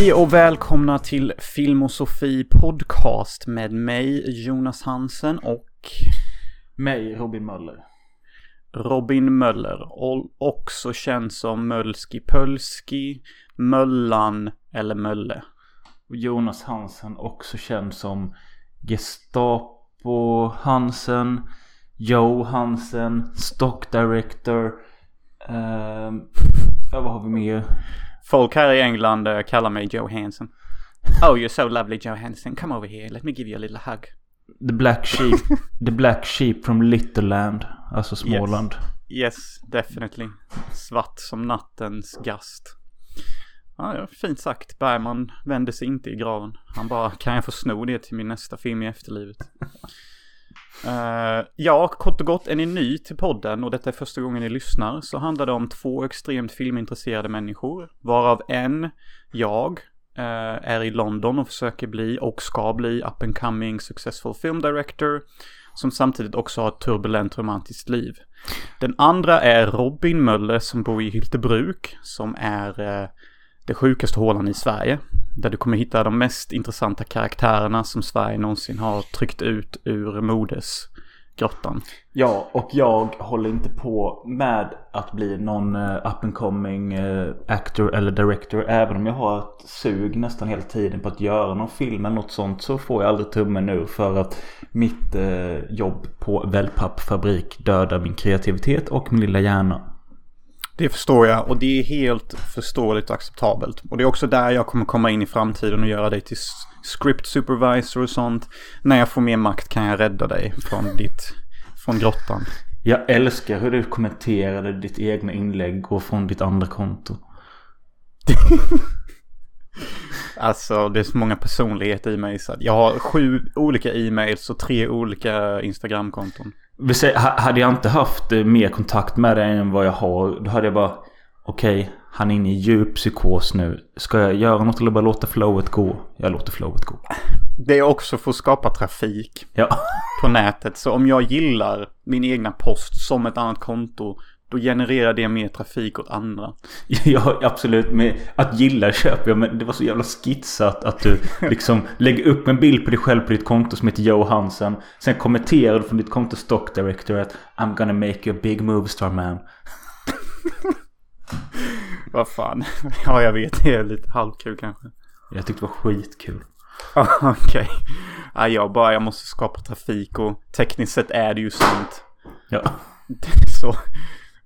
Hej och välkomna till Film och Sofie podcast med mig Jonas Hansen och Mig, Robin Möller. Robin Möller. Också känd som Mölski Pölski, Möllan eller Mölle. Jonas Hansen, också känd som Gestapo Hansen, Joe Hansen, Stock Director. ehm, ja, vad har vi mer? Folk här i England eh, kallar mig Joe Hansen. Oh, you're so lovely Joe Hansen. Come over here. Let me give you a little hug. The Black Sheep. the Black Sheep from Littleland. Alltså Småland. Yes, definitely. Svart som nattens gast. Ja, ja, fint sagt. Bergman vände sig inte i graven. Han bara, kan jag få sno det till min nästa film i efterlivet? Uh, ja, kort och gott, är ni ny till podden och detta är första gången ni lyssnar så handlar det om två extremt filmintresserade människor. Varav en, jag, uh, är i London och försöker bli och ska bli up and coming successful film director. Som samtidigt också har ett turbulent romantiskt liv. Den andra är Robin Möller som bor i Hyltebruk. Som är uh, det sjukaste hålan i Sverige. Där du kommer hitta de mest intressanta karaktärerna som Sverige någonsin har tryckt ut ur modesgrottan. Ja, och jag håller inte på med att bli någon eh, up and coming eh, actor eller director. Även om jag har ett sug nästan hela tiden på att göra någon film eller något sånt så får jag aldrig tummen ur för att mitt eh, jobb på wellpappfabrik dödar min kreativitet och min lilla hjärna. Det förstår jag och det är helt förståeligt och acceptabelt. Och det är också där jag kommer komma in i framtiden och göra dig till script supervisor och sånt. När jag får mer makt kan jag rädda dig från ditt, från grottan. Jag älskar hur du kommenterade ditt egna inlägg och från ditt andra konto. Alltså det är så många personligheter i mig så jag har sju olika e-mails och tre olika Instagramkonton. Hade jag inte haft eh, mer kontakt med dig än vad jag har. Då hade jag bara Okej, han är inne i djup psykos nu. Ska jag göra något eller bara låta flowet gå? Jag låter flowet gå. Det är också för att skapa trafik Ja. på nätet. Så om jag gillar min egna post som ett annat konto då genererar det mer trafik åt andra. Ja, absolut. Men att gilla köper jag. Men det var så jävla skitsat att du liksom lägger upp en bild på dig själv på ditt konto som heter Joe Hansen. Sen kommenterar du från ditt konto Stock Director att I'm gonna make you a big movie star man. Vad fan. Ja, jag vet. Det är lite halvkul kanske. Jag tyckte det var skitkul. Okej. Ja, jag bara, jag måste skapa trafik och tekniskt sett är det ju sant. Ja. Det är så.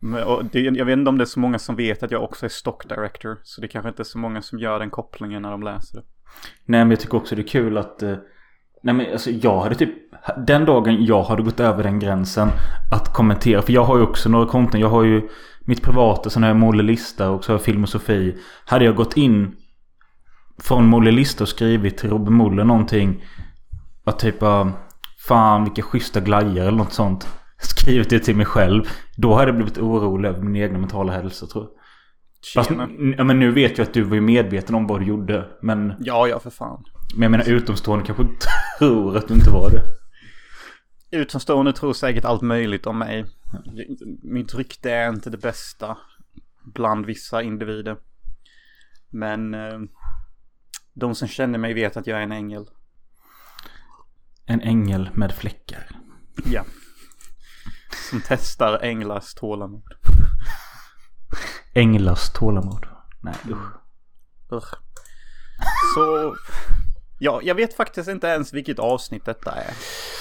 Men, och det, jag vet inte om det är så många som vet att jag också är stock director. Så det kanske inte är så många som gör den kopplingen när de läser det. Nej men jag tycker också det är kul att eh, Nej men alltså jag hade typ Den dagen jag hade gått över den gränsen Att kommentera För jag har ju också några konton Jag har ju mitt privata Sen har jag Molle Lista och så har jag Film och Sofie Hade jag gått in Från Molle Lista och skrivit till Robin Molle någonting Att typ eh, Fan vilka schyssta glajjor eller något sånt Skrivit det till mig själv Då hade jag blivit orolig över min egna mentala hälsa tror jag Fast, ja, men nu vet jag att du var ju medveten om vad du gjorde Men Ja, ja för fan. men jag menar utomstående kanske tror att du inte var det. Utomstående tror säkert allt möjligt om mig. Mitt rykte är inte det bästa bland vissa individer. Men eh, de som känner mig vet att jag är en ängel. En ängel med fläckar. Ja. Som testar änglars tålamod. Änglars tålamod. Nej usch. Ugh. Så... Ja, jag vet faktiskt inte ens vilket avsnitt detta är.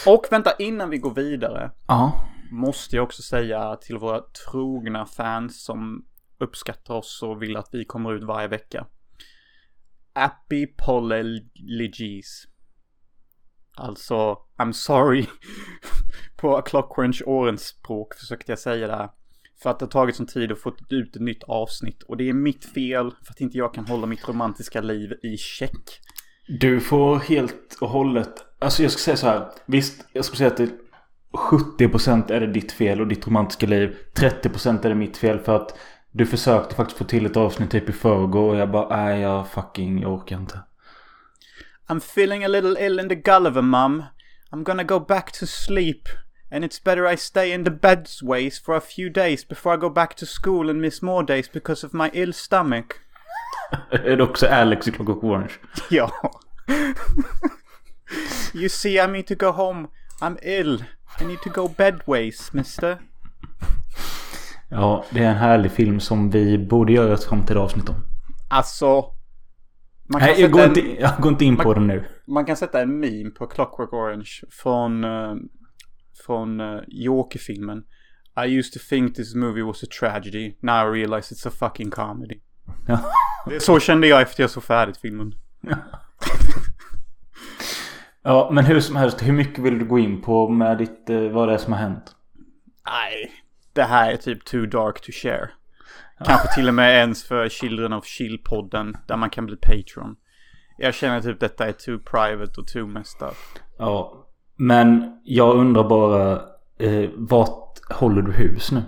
Och vänta, innan vi går vidare. Ja. Måste jag också säga till våra trogna fans som uppskattar oss och vill att vi kommer ut varje vecka. Apologies. Alltså, I'm sorry. På Orange språk försökte jag säga det här. För att det har tagit sån tid att få ut ett nytt avsnitt. Och det är mitt fel för att inte jag kan hålla mitt romantiska liv i check. Du får helt och hållet. Alltså jag ska säga så här. Visst, jag skulle säga att det 70% är det ditt fel och ditt romantiska liv. 30% är det mitt fel för att du försökte faktiskt få till ett avsnitt typ i förrgår och jag bara nej jag fucking jag orkar inte. I'm feeling a little ill in the Gulliver, mum. I'm gonna go back to sleep. And it's better I stay in the bed's ways for a few days before I go back to school and miss more days because of my ill stomach. är det också Alex i Clockwork Orange? Ja. you see I need to go home. I'm ill. I need to go bedways, mister. Ja, det är en härlig film som vi borde göra ett framtida avsnitt om. Alltså. Man kan, Nej, jag går, en, inte, jag går inte in på den nu. man kan sätta en meme på Clockwork Orange från, uh, från uh, Joker-filmen. I used to think this movie was a tragedy. Now I realize it's a fucking comedy. Det- Så kände jag efter jag såg färdigt filmen. ja, men hur som helst. Hur mycket vill du gå in på med ditt, eh, vad det är som har hänt? Nej, det här är typ too dark to share. Kanske till och med ens för Children of Chill-podden där man kan bli Patreon. Jag känner typ detta är too private och too messed up. Ja, men jag undrar bara. Eh, vart håller du hus nu?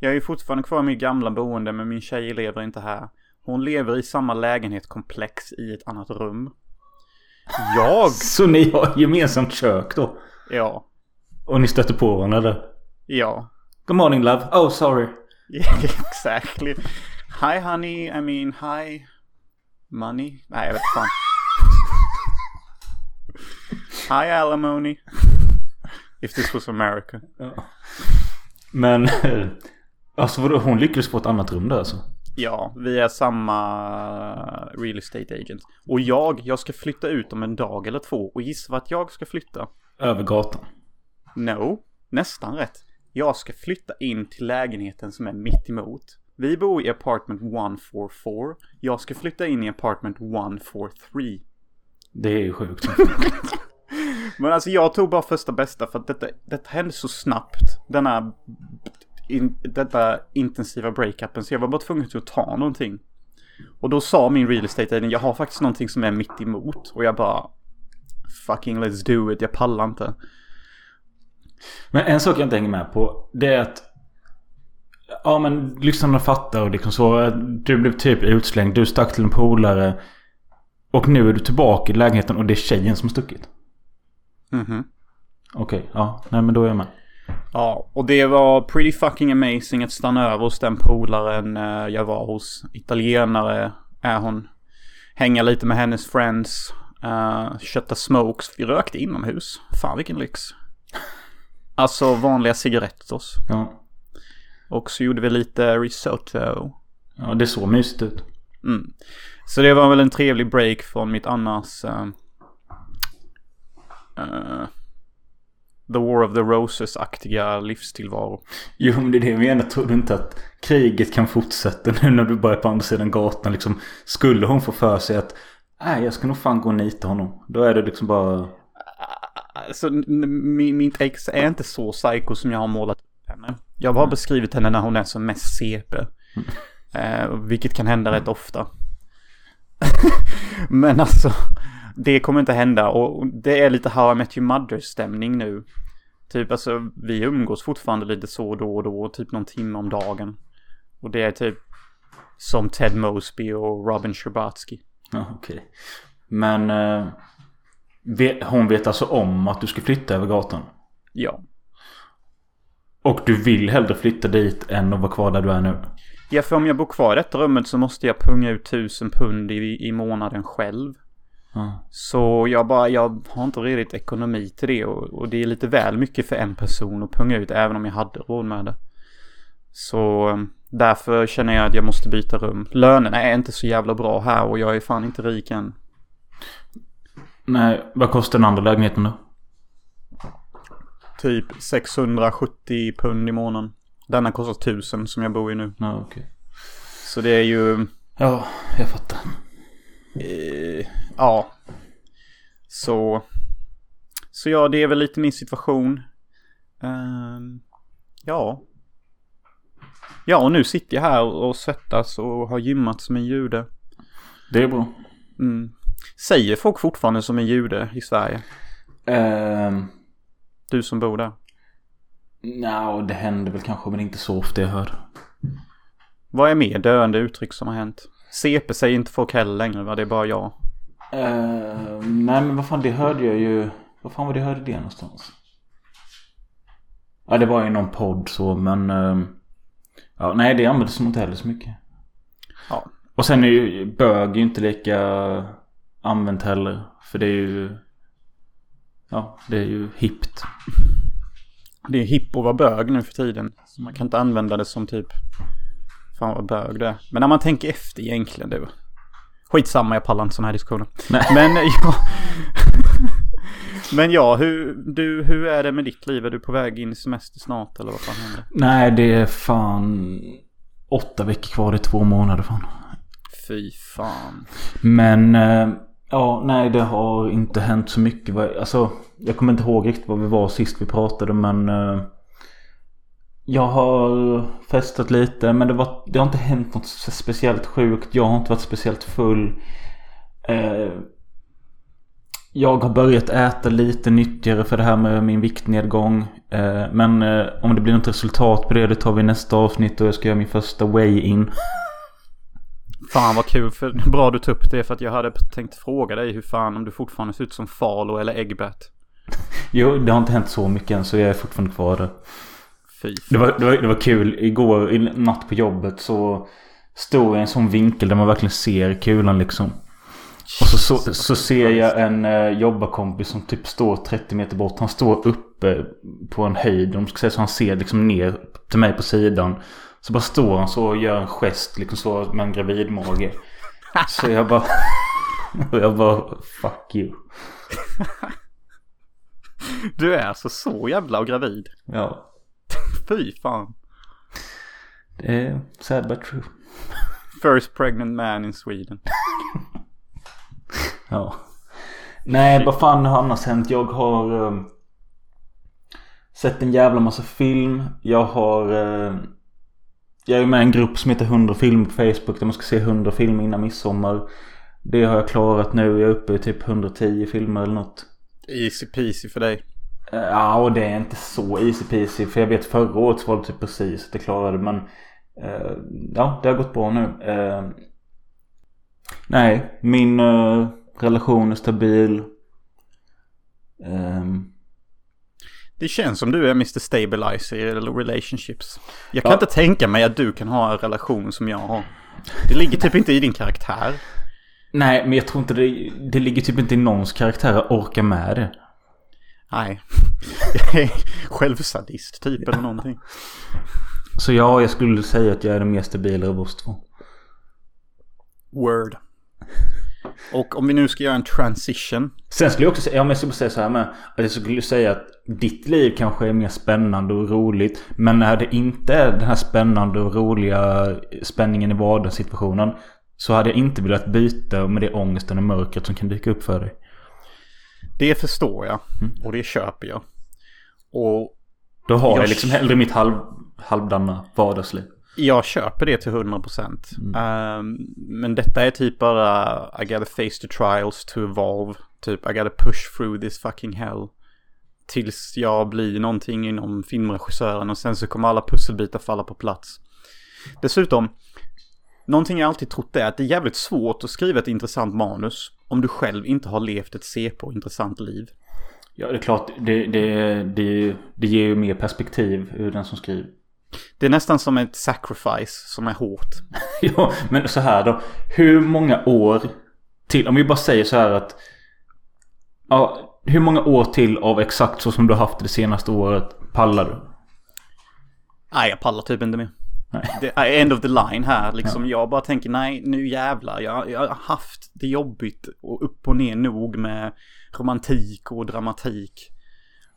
Jag är ju fortfarande kvar i mitt gamla boende men min tjej lever inte här. Hon lever i samma lägenhetskomplex i ett annat rum. Jag? Så ni har gemensamt kök då? Ja. Och ni stöter på varandra där? Ja. Good morning love. Oh sorry. Yeah, exactly. Hi honey, I mean hi money. Nej, jag vet fan. hi alimony. If this was America. Men alltså vadå, hon lyckades få ett annat rum där alltså? Ja, vi är samma real estate agent. Och jag, jag ska flytta ut om en dag eller två. Och gissa vart jag ska flytta? Över gatan. No, nästan rätt. Jag ska flytta in till lägenheten som är mitt emot. Vi bor i apartment 144. Jag ska flytta in i apartment 143. Det är ju sjukt. Men alltså jag tog bara första bästa för att detta, detta hände så snabbt. Denna, in, detta intensiva breakupen. Så jag var bara tvungen att ta någonting. Och då sa min real estate agent, jag har faktiskt någonting som är mitt emot. Och jag bara, fucking let's do it, jag pallar inte. Men en sak jag inte hänger med på. Det är att. Ja men lyssnarna fattar och liksom så. Du blev typ utslängd. Du stack till en polare. Och nu är du tillbaka i lägenheten och det är tjejen som stuckit. Mhm. Okej, ja. Nej men då är jag med. Ja, och det var pretty fucking amazing att stanna över hos den polaren eh, jag var hos. Italienare är hon. Hänga lite med hennes friends. Uh, kötta smokes. Vi rökte inomhus. Fan vilken lyx. Alltså vanliga cigarettos. Ja. Och så gjorde vi lite risotto. Ja det såg mysigt ut. Mm. Så det var väl en trevlig break från mitt annars... eh, The War of the Roses-aktiga livstillvaro. Jo men det är det jag menar. Tror du inte att kriget kan fortsätta nu när du bara är på andra sidan gatan liksom. Skulle hon få för sig att Nej jag ska nog fan gå och nita honom. Då är det liksom bara. Alltså, mitt ex är inte så psycho som jag har målat upp henne. Jag har bara beskrivit henne när hon är som mest CP. Eh, vilket kan hända rätt ofta. Men alltså, det kommer inte hända. Och det är lite How I Met Your Mother-stämning nu. Typ alltså, vi umgås fortfarande lite så då och då. Typ någon timme om dagen. Och det är typ som Ted Mosby och Robin Scherbatsky. Ja okej. Men. Eh, hon vet alltså om att du ska flytta över gatan. Ja. Och du vill hellre flytta dit än att vara kvar där du är nu. Ja, för om jag bor kvar i detta rummet så måste jag punga ut tusen pund i, i månaden själv. Ja. Så jag bara, jag har inte riktigt ekonomi till det och, och det är lite väl mycket för en person att punga ut även om jag hade råd med det. Så eh, därför känner jag att jag måste byta rum. Lönerna är inte så jävla bra här och jag är fan inte rik än. Nej, vad kostar den andra lägenheten då? Typ 670 pund i månaden. Denna kostar 1000 som jag bor i nu. Ja okej. Så det är ju... Ja, jag fattar. Eh, ja. Så. Så ja, det är väl lite min situation. Ehm, ja. Ja, och nu sitter jag här och svettas och har gymmat som en jude. Det är bra. Mm. Säger folk fortfarande som en jude i Sverige? Ehm, Du som bor där. Nja, det händer väl kanske men inte så ofta jag hör. Vad är mer döende uttryck som har hänt? CP säger inte folk heller längre va? Det är bara jag. Ehm, nej men vad fan det hörde jag ju. Vad fan var det jag hörde det någonstans? Ja det var i någon podd så men. ehm, ja nej det användes nog inte heller så mycket. Ja. Och sen är ju bög ju inte lika använt heller. För det är ju... Ja, det är ju hippt. Det är hipp att vara bög nu för tiden. Så man kan inte använda det som typ... Fan vad bög det är. Men när man tänker efter egentligen du. Skitsamma, jag pallar inte sådana här diskussioner. Nej. Men ja. Men ja, hur, du, hur är det med ditt liv? Är du på väg in i semester snart eller vad fan händer? Nej, det är fan åtta veckor kvar. Det är två månader fan. Fy fan. Men eh, ja, nej det har inte hänt så mycket. Alltså, jag kommer inte ihåg riktigt vad vi var sist vi pratade men eh, jag har festat lite men det, var, det har inte hänt något speciellt sjukt. Jag har inte varit speciellt full. Eh, jag har börjat äta lite nyttigare för det här med min viktnedgång. Eh, men eh, om det blir något resultat på det, det tar vi i nästa avsnitt och jag ska göra min första way in. Fan vad kul, för bra du tog upp det för att jag hade tänkt fråga dig hur fan om du fortfarande ser ut som Falo eller Eggbat. Jo, det har inte hänt så mycket än så jag är fortfarande kvar där. Det var, det, var, det var kul. Igår i natt på jobbet så stod jag i en sån vinkel där man verkligen ser kulan liksom. Och så, så, så ser jag en eh, jobbarkompis som typ står 30 meter bort. Han står uppe på en höjd. Man ska säga så han ser liksom ner till mig på sidan. Så bara står han så och gör en gest liksom så med en gravidmage. Så jag bara... Och jag bara fuck you. Du är alltså så jävla gravid. Ja. Fy fan. Det är sad but true. First pregnant man in Sweden. Ja. Nej, vad fan har annars hänt? Jag har eh, sett en jävla massa film. Jag har... Eh, jag är med i en grupp som heter 100 filmer på Facebook där man ska se 100 filmer innan midsommar. Det har jag klarat nu. Jag är uppe i typ 110 filmer eller något. Easy peasy för dig. Eh, Ja, och det är inte så easy peasy. För jag vet förra året så var det typ precis att jag klarade men eh, Ja, det har gått bra nu. Eh, nej, min relation är stabil. Ehm, Det känns som du är Mr Stabilizer i relationships. Jag kan Ja. inte tänka mig att du kan ha en relation som jag har. Det ligger typ inte i din karaktär. nej, men jag tror inte det, det ligger typ inte i någons karaktär att orka med det. Nej. Jag är självsadist typ eller någonting. Så ja, jag skulle säga att jag är den mer stabila av oss två. Word. Och om vi nu ska göra en transition. Sen skulle jag också säga, ja men jag skulle säga så här med. Att jag skulle säga att ditt liv kanske är mer spännande och roligt. Men när det inte är den här spännande och roliga spänningen i vardagssituationen. Så hade jag inte velat byta med det ångesten och mörkret som kan dyka upp för dig. Det förstår jag. Och det köper jag. Och Då har jag, Jag- liksom hellre mitt halv, halvdana vardagsliv. Jag köper det till 100%. Um, men detta är typ bara I gotta face the trials to evolve. Typ I gotta push through this fucking hell. Tills jag blir någonting inom filmregissören och sen så kommer alla pusselbitar falla på plats. Dessutom, någonting jag alltid trott är att det är jävligt svårt att skriva ett intressant manus om du själv inte har levt ett CP intressant liv. Ja, det är klart. Det, det, det, det ger ju mer perspektiv ur den som skriver. Det är nästan som ett sacrifice som är hårt. Ja, men så här då. Hur många år till, om vi bara säger så här att. Ja, hur många år till av exakt så som du haft det senaste året pallar du? Nej, jag pallar typ inte mer. Är end of the line här. Liksom, Jag bara tänker nej, nu jävlar. Jag, jag har haft det jobbigt och upp och ner nog med romantik och dramatik.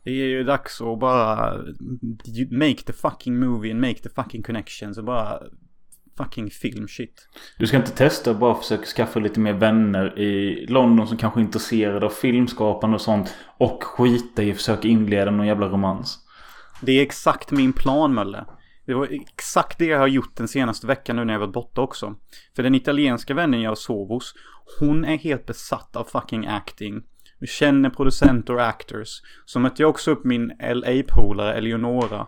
Det är ju dags att bara make the fucking movie and make the fucking connections och bara fucking film shit. Du ska inte testa bara försöka skaffa lite mer vänner i London som kanske är intresserade av filmskapande och sånt. Och skita i att försöka inleda någon jävla romans. Det är exakt min plan Mölle. Det var exakt det jag har gjort den senaste veckan nu när jag varit borta också. För den italienska vännen jag sov hos, hon är helt besatt av fucking acting. Vi känner producenter och actors. Så mötte jag också upp min LA-polare Eleonora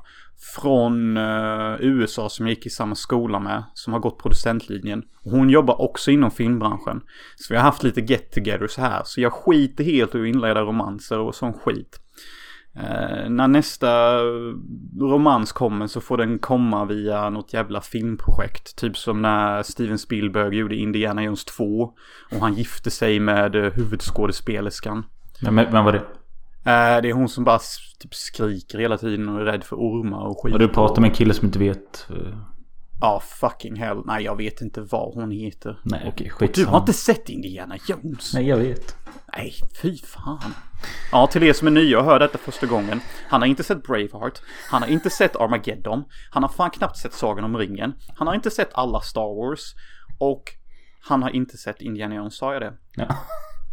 från eh, USA som jag gick i samma skola med. Som har gått producentlinjen. Hon jobbar också inom filmbranschen. Så vi har haft lite get-togethers här. Så jag skiter helt i att inleda romanser och sån skit. Eh, när nästa romans kommer så får den komma via något jävla filmprojekt. Typ som när Steven Spielberg gjorde Indiana Jones 2. Och han gifte sig med eh, huvudskådespelerskan. Men, vem var det? Eh, det är hon som bara typ skriker hela tiden och är rädd för ormar och skit. Och du pratar med en kille som inte vet. Ja, fucking hell. Nej, jag vet inte vad hon heter. Nej okej, Du skitsamma. har inte sett Indiana Jones? Nej jag vet. Nej, fy fan. Ja, till er som är nya och hör detta första gången. Han har inte sett Braveheart. Han har inte sett Armageddon. Han har fan knappt sett Sagan om ringen. Han har inte sett alla Star Wars. Och han har inte sett Indiana Jones, sa jag det? Ja.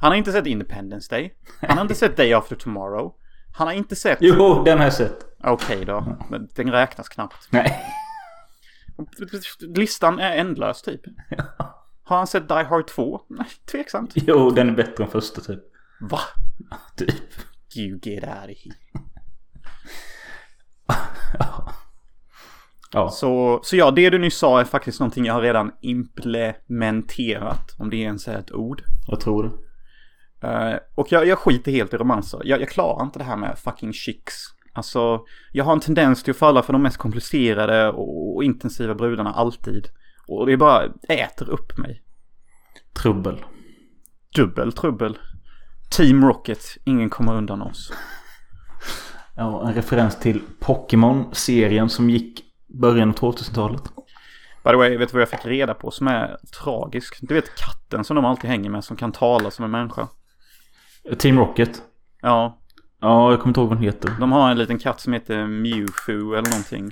Han har inte sett Independence Day. Han har inte sett Day After Tomorrow. Han har inte sett... Jo, den har jag sett. Okej då, men den räknas knappt. Nej. Listan är ändlös typ. Har han sett Die Hard 2? Nej, tveksamt. Jo, den är bättre än första typ. Va? Typ. You get out of here. Ja. Så, så ja, det du nyss sa är faktiskt någonting jag har redan implementerat. Om det ens är ett ord. Jag tror det. Eh, och jag, jag skiter helt i romanser. Jag, jag klarar inte det här med fucking chicks. Alltså, jag har en tendens till att falla för de mest komplicerade och, intensiva brudarna alltid. Och det bara äter upp mig. Trubbel. Dubbel trubbel. Team Rocket, ingen kommer undan oss. Ja, en referens till Pokémon-serien som gick början av 2000-talet. By the way, vet du vad jag fick reda på som är tragisk? Du vet katten som de alltid hänger med som kan tala som en människa. Team Rocket. Ja, Ja, jag kommer inte ihåg vad den heter. de har en liten katt som heter Mewfu eller någonting.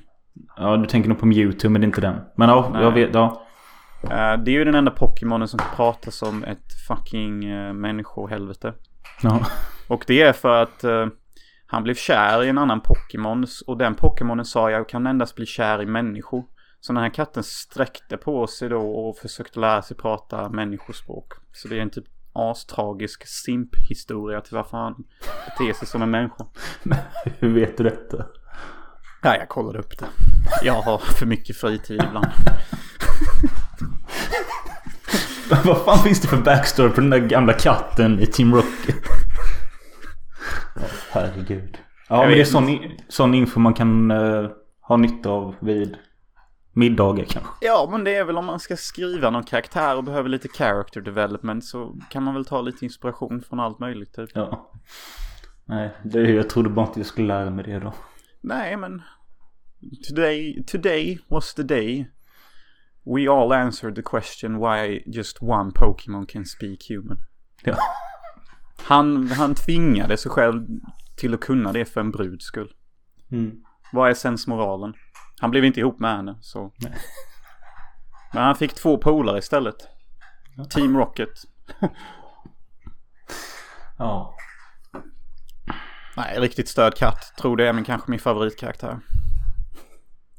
Ja, du tänker nog på Mewtwo, men det är inte den. Men ja, Nej. jag vet. Ja. Eh, det är ju den enda Pokémonen som pratar som ett fucking uh, människohelvete. ja. Och det är för att eh, han blev kär i en annan Pokémon och den Pokémonen sa jag kan endast bli kär i människor. Så den här katten sträckte på sig då och försökte lära sig prata människospråk. Så det är en typ astragisk simp-historia till varför han beter sig som en människa. Hur vet du detta? Ja, jag kollade upp det. Jag har för mycket fritid ibland. Vad fan finns det för backstory på den där gamla katten i Team Rocket? Ja, herregud. Ja, Jag men det är sån, sån info man kan eh, ha nytta av vid middagar kanske. Ja, men det är väl om man ska skriva någon karaktär och behöver lite character development så kan man väl ta lite inspiration från allt möjligt typ. Ja. Nej, det, jag trodde bara inte jag skulle lära mig det då. Nej, men today, today was the day we all answered the question why just one Pokémon can speak human. Ja. Han, han tvingade sig själv till att kunna det för en bruds skull. Mm. Vad är sensmoralen? Han blev inte ihop med henne, så... Men han fick två polare istället. Team Rocket. Ja. Nej, riktigt störd katt. Tror det är min, kanske min favoritkaraktär.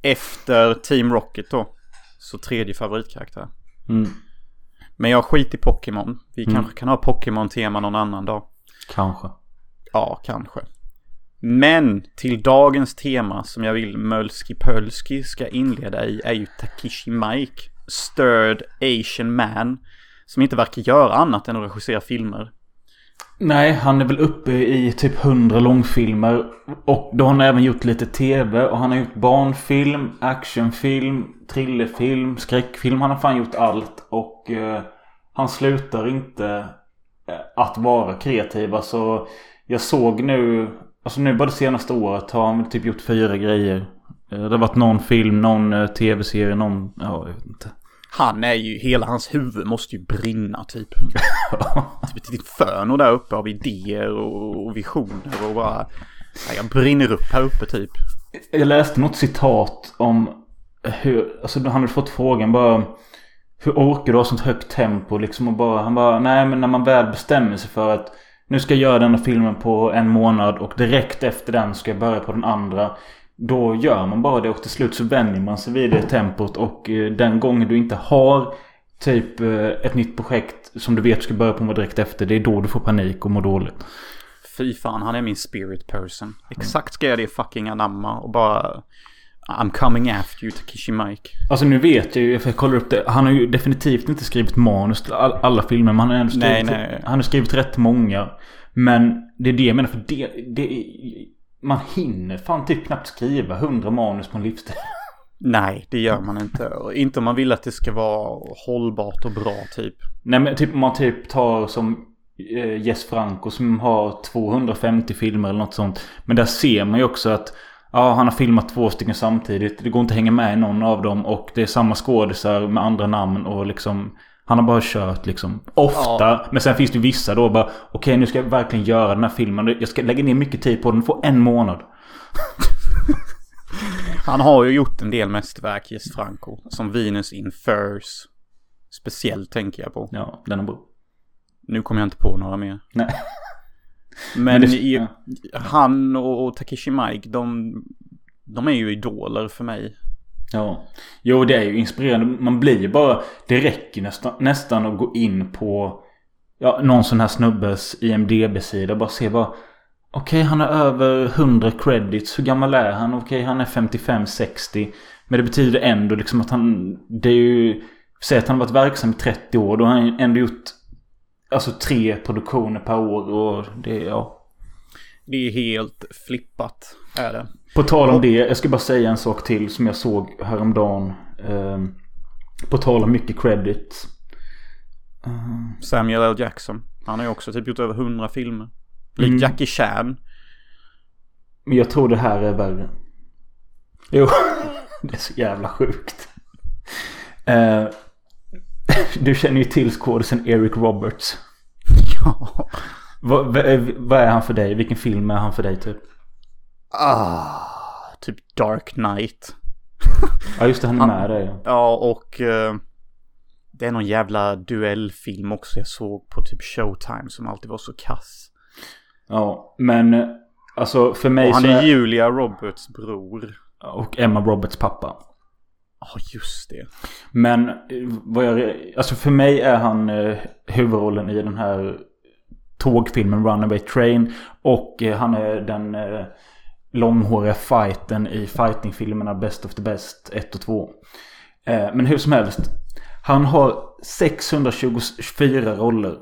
Efter Team Rocket då. Så tredje favoritkaraktär. Mm. Men jag skit i Pokémon. Vi Mm. kanske kan ha Pokémon-tema någon annan dag. Kanske. Ja, kanske. Men till dagens tema som jag vill Mölski Pölski ska inleda i är ju Takishi Mike. Störd Asian man. Som inte verkar göra annat än att regissera filmer. Nej, han är väl uppe i typ 100 långfilmer. Och då har han även gjort lite tv. Och han har gjort barnfilm, actionfilm, thrillerfilm, skräckfilm. Han har fan gjort allt. Och eh, han slutar inte eh, att vara kreativ. Alltså, jag såg nu... Alltså nu bara det senaste året har han typ gjort fyra grejer. Eh, Det har varit någon film, någon eh, tv-serie, någon... Ja, jag vet inte. Han är ju, hela hans huvud måste ju brinna typ. typ ett inferno där uppe av idéer och, och visioner och bara... Ja, jag brinner upp här uppe typ. Jag läste något citat om hur, alltså han hade fått frågan bara Hur orkar du ha sånt högt tempo liksom och bara, han bara, nej men när man väl bestämmer sig för att nu ska jag göra denna filmen på en månad och direkt efter den ska jag börja på den andra Då gör man bara det och till slut så vänjer man sig vid det tempot och eh, den gången du inte har Typ eh, ett nytt projekt som du vet ska börja på direkt efter Det är då du får panik och mår dåligt Fy fan, han är min spirit person. Exakt ska jag det fucking anamma och bara... I'm coming after you, Takishi Mike. Alltså nu vet jag ju, för jag kollar upp det. Han har ju definitivt inte skrivit manus till all, alla filmer. Men han har ändå skrivit, Nej, nej. Han har skrivit rätt många. Men det är det jag menar. För det, det man hinner fan typ knappt skriva hundra manus på en livstid. Nej, det gör man inte. Och inte om man vill att det ska vara hållbart och bra typ. Nej men typ om man typ tar som eh, Jess Franco som har 250 filmer eller något sånt. Men där ser man ju också att Ja, han har filmat två stycken samtidigt. Det går inte att hänga med i någon av dem. Och det är samma skådisar med andra namn och liksom... Han har bara kört liksom. Ofta. Ja. Men sen finns det vissa då bara... Okej, okay, nu ska jag verkligen göra den här filmen. Jag ska lägga ner mycket tid på den. Få en månad. Han har ju gjort en del mästerverk, Jess Franco. Som Venus in Furs. Speciellt tänker jag på. Ja, den är bra. Nu kommer jag inte på några mer. Nej. Men, Men det, i, ja. han och, och Takeshi Mike, de, de är ju idoler för mig. Ja. Jo, det är ju inspirerande. Man blir ju bara... Det räcker nästan, nästan att gå in på ja, någon sån här snubbes IMDB-sida. Bara se vad... Okej, okay, han har över 100 credits. Hur gammal är han? Okej, okay, han är 55-60. Men det betyder ändå liksom att han... Det är ju... Säg att han har varit verksam i 30 år. Då har han ändå gjort Alltså tre produktioner per år och det, ja. Det är helt flippat, är det. På tal om det, jag ska bara säga en sak till som jag såg häromdagen. Eh, på tal om mycket credit. Uh, Samuel L. Jackson. Han har ju också typ gjort över hundra filmer. Likt mm. Jackie Chan. Men jag tror det här är värre. Jo, det är så jävla sjukt. Uh, Du känner ju till skådisen Eric Roberts. Ja. Vad, vad, är han för dig? Vilken film är han för dig typ? Ah, typ Dark Knight. ja just det, han är han, med där ja. och uh, det är någon jävla duellfilm också jag såg på typ Showtime som alltid var så kass. Ja, men alltså för mig och han så är Julia Roberts bror. Och Emma Roberts pappa. Ja, oh, just det. Men vad jag... Alltså för mig är han eh, huvudrollen i den här tågfilmen Runaway Train. Och eh, han är den eh, långhåriga fighten i fightingfilmerna Best of the Best 1 och 2. Eh, men hur som helst. Han har 624 roller.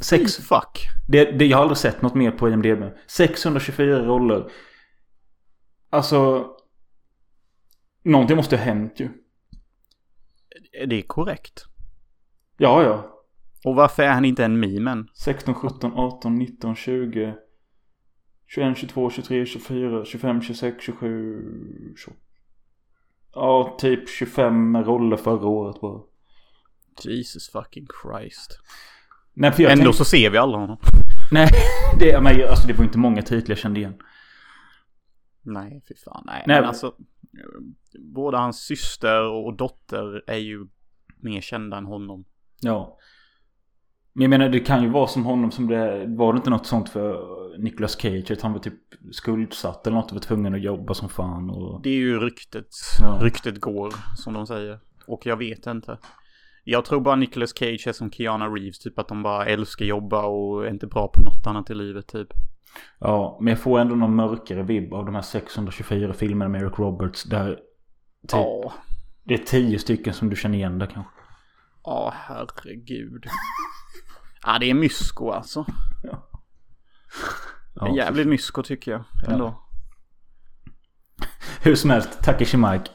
Sex... Fuck. Det, det, jag har aldrig sett något mer på IMDB. 624 roller. Alltså... Någonting måste ha hänt ju. Det är korrekt. Ja, ja. Och varför är han inte en mimen? 16, 17, 18, 19, 20, 21, 22, 23, 24, 25, 26, 27, 28. Ja, typ 25 roller förra året bara. Jesus fucking Christ. Nej, Ändå tänkte... så ser vi alla honom. Nej, det, men, alltså, det var inte många titlar jag kände igen. Nej, fy fan. Nej, Nej men alltså både hans syster och dotter är ju mer kända än honom. Ja. Men jag menar det kan ju vara som honom som det var det inte något sånt för Nicolas Cage att han var typ skuldsatt eller något och var tvungen att jobba som fan och... Det är ju ryktet. Ja. Ryktet går som de säger. Och jag vet inte. Jag tror bara Nicolas Cage är som Keanu Reeves, typ att de bara älskar jobba och är inte bra på något annat i livet typ. Ja, men jag får ändå någon mörkare vibb av de här 624 filmerna med Eric Roberts där Typ, ja. Det är tio stycken som du känner igen där kanske. Ja, herregud. ja, det är mysko alltså. Ja. Ja, jävligt mysko tycker jag ändå. Ja. Hur som helst, Takeshi Mike.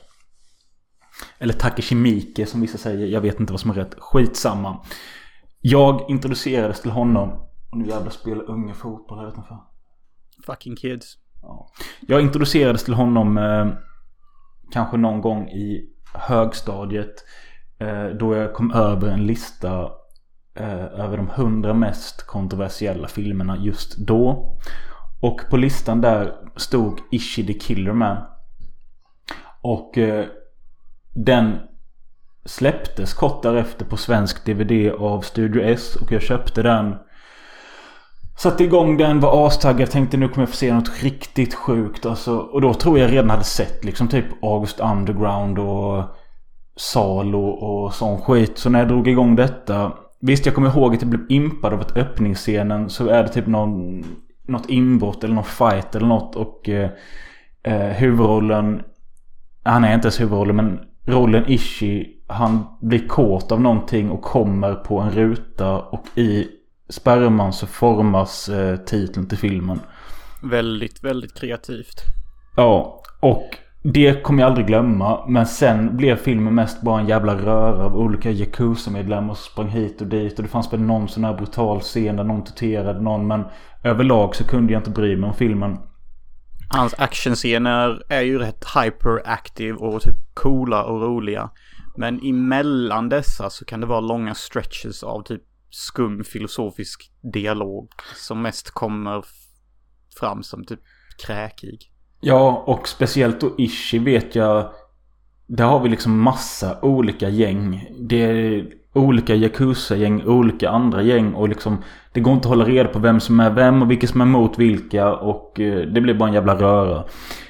Eller Takeshi Mike som vissa säger. Jag vet inte vad som är rätt. Skitsamma. Jag introducerades till honom. Och nu jävlar spelar unga fotboll här utanför. Fucking kids. Ja. Jag introducerades till honom eh, kanske någon gång i högstadiet. Eh, då jag kom över en lista eh, över de hundra mest kontroversiella filmerna just då. Och på listan där stod Ishi the Killer Man. Och eh, den släpptes kort därefter på svensk DVD av Studio S. Och jag köpte den Satte igång den, var astaggad, tänkte nu kommer jag få se något riktigt sjukt. Alltså, och då tror jag redan hade sett liksom typ August Underground och Salo och sån skit. Så när jag drog igång detta. Visst jag kommer ihåg att jag blev impad av att öppningsscenen så är det typ någon, något inbrott eller någon fight eller något. Och eh, eh huvudrollen, han är inte ens huvudrollen men rollen Ishi. Han blir kåt av någonting och kommer på en ruta och i sperman så formas eh, titeln till filmen. Väldigt, väldigt kreativt. Ja, och det kommer jag aldrig glömma. Men sen blev filmen mest bara en jävla röra av olika Yakuza-medlemmar som sprang hit och dit. Och det fanns väl någon sån här brutal scen där någon torterade någon. Men överlag så kunde jag inte bry mig om filmen. Hans actionscener är ju rätt hyperactive och typ coola och roliga. Men emellan dessa så kan det vara långa stretches av typ skum filosofisk dialog. Som mest kommer fram som typ kräkig. Ja, och speciellt då Ishi vet jag. Där har vi liksom massa olika gäng. Det är olika Yakuza-gäng, olika andra gäng och liksom Det går inte att hålla reda på vem som är vem och vilka som är mot vilka och eh, det blir bara en jävla röra.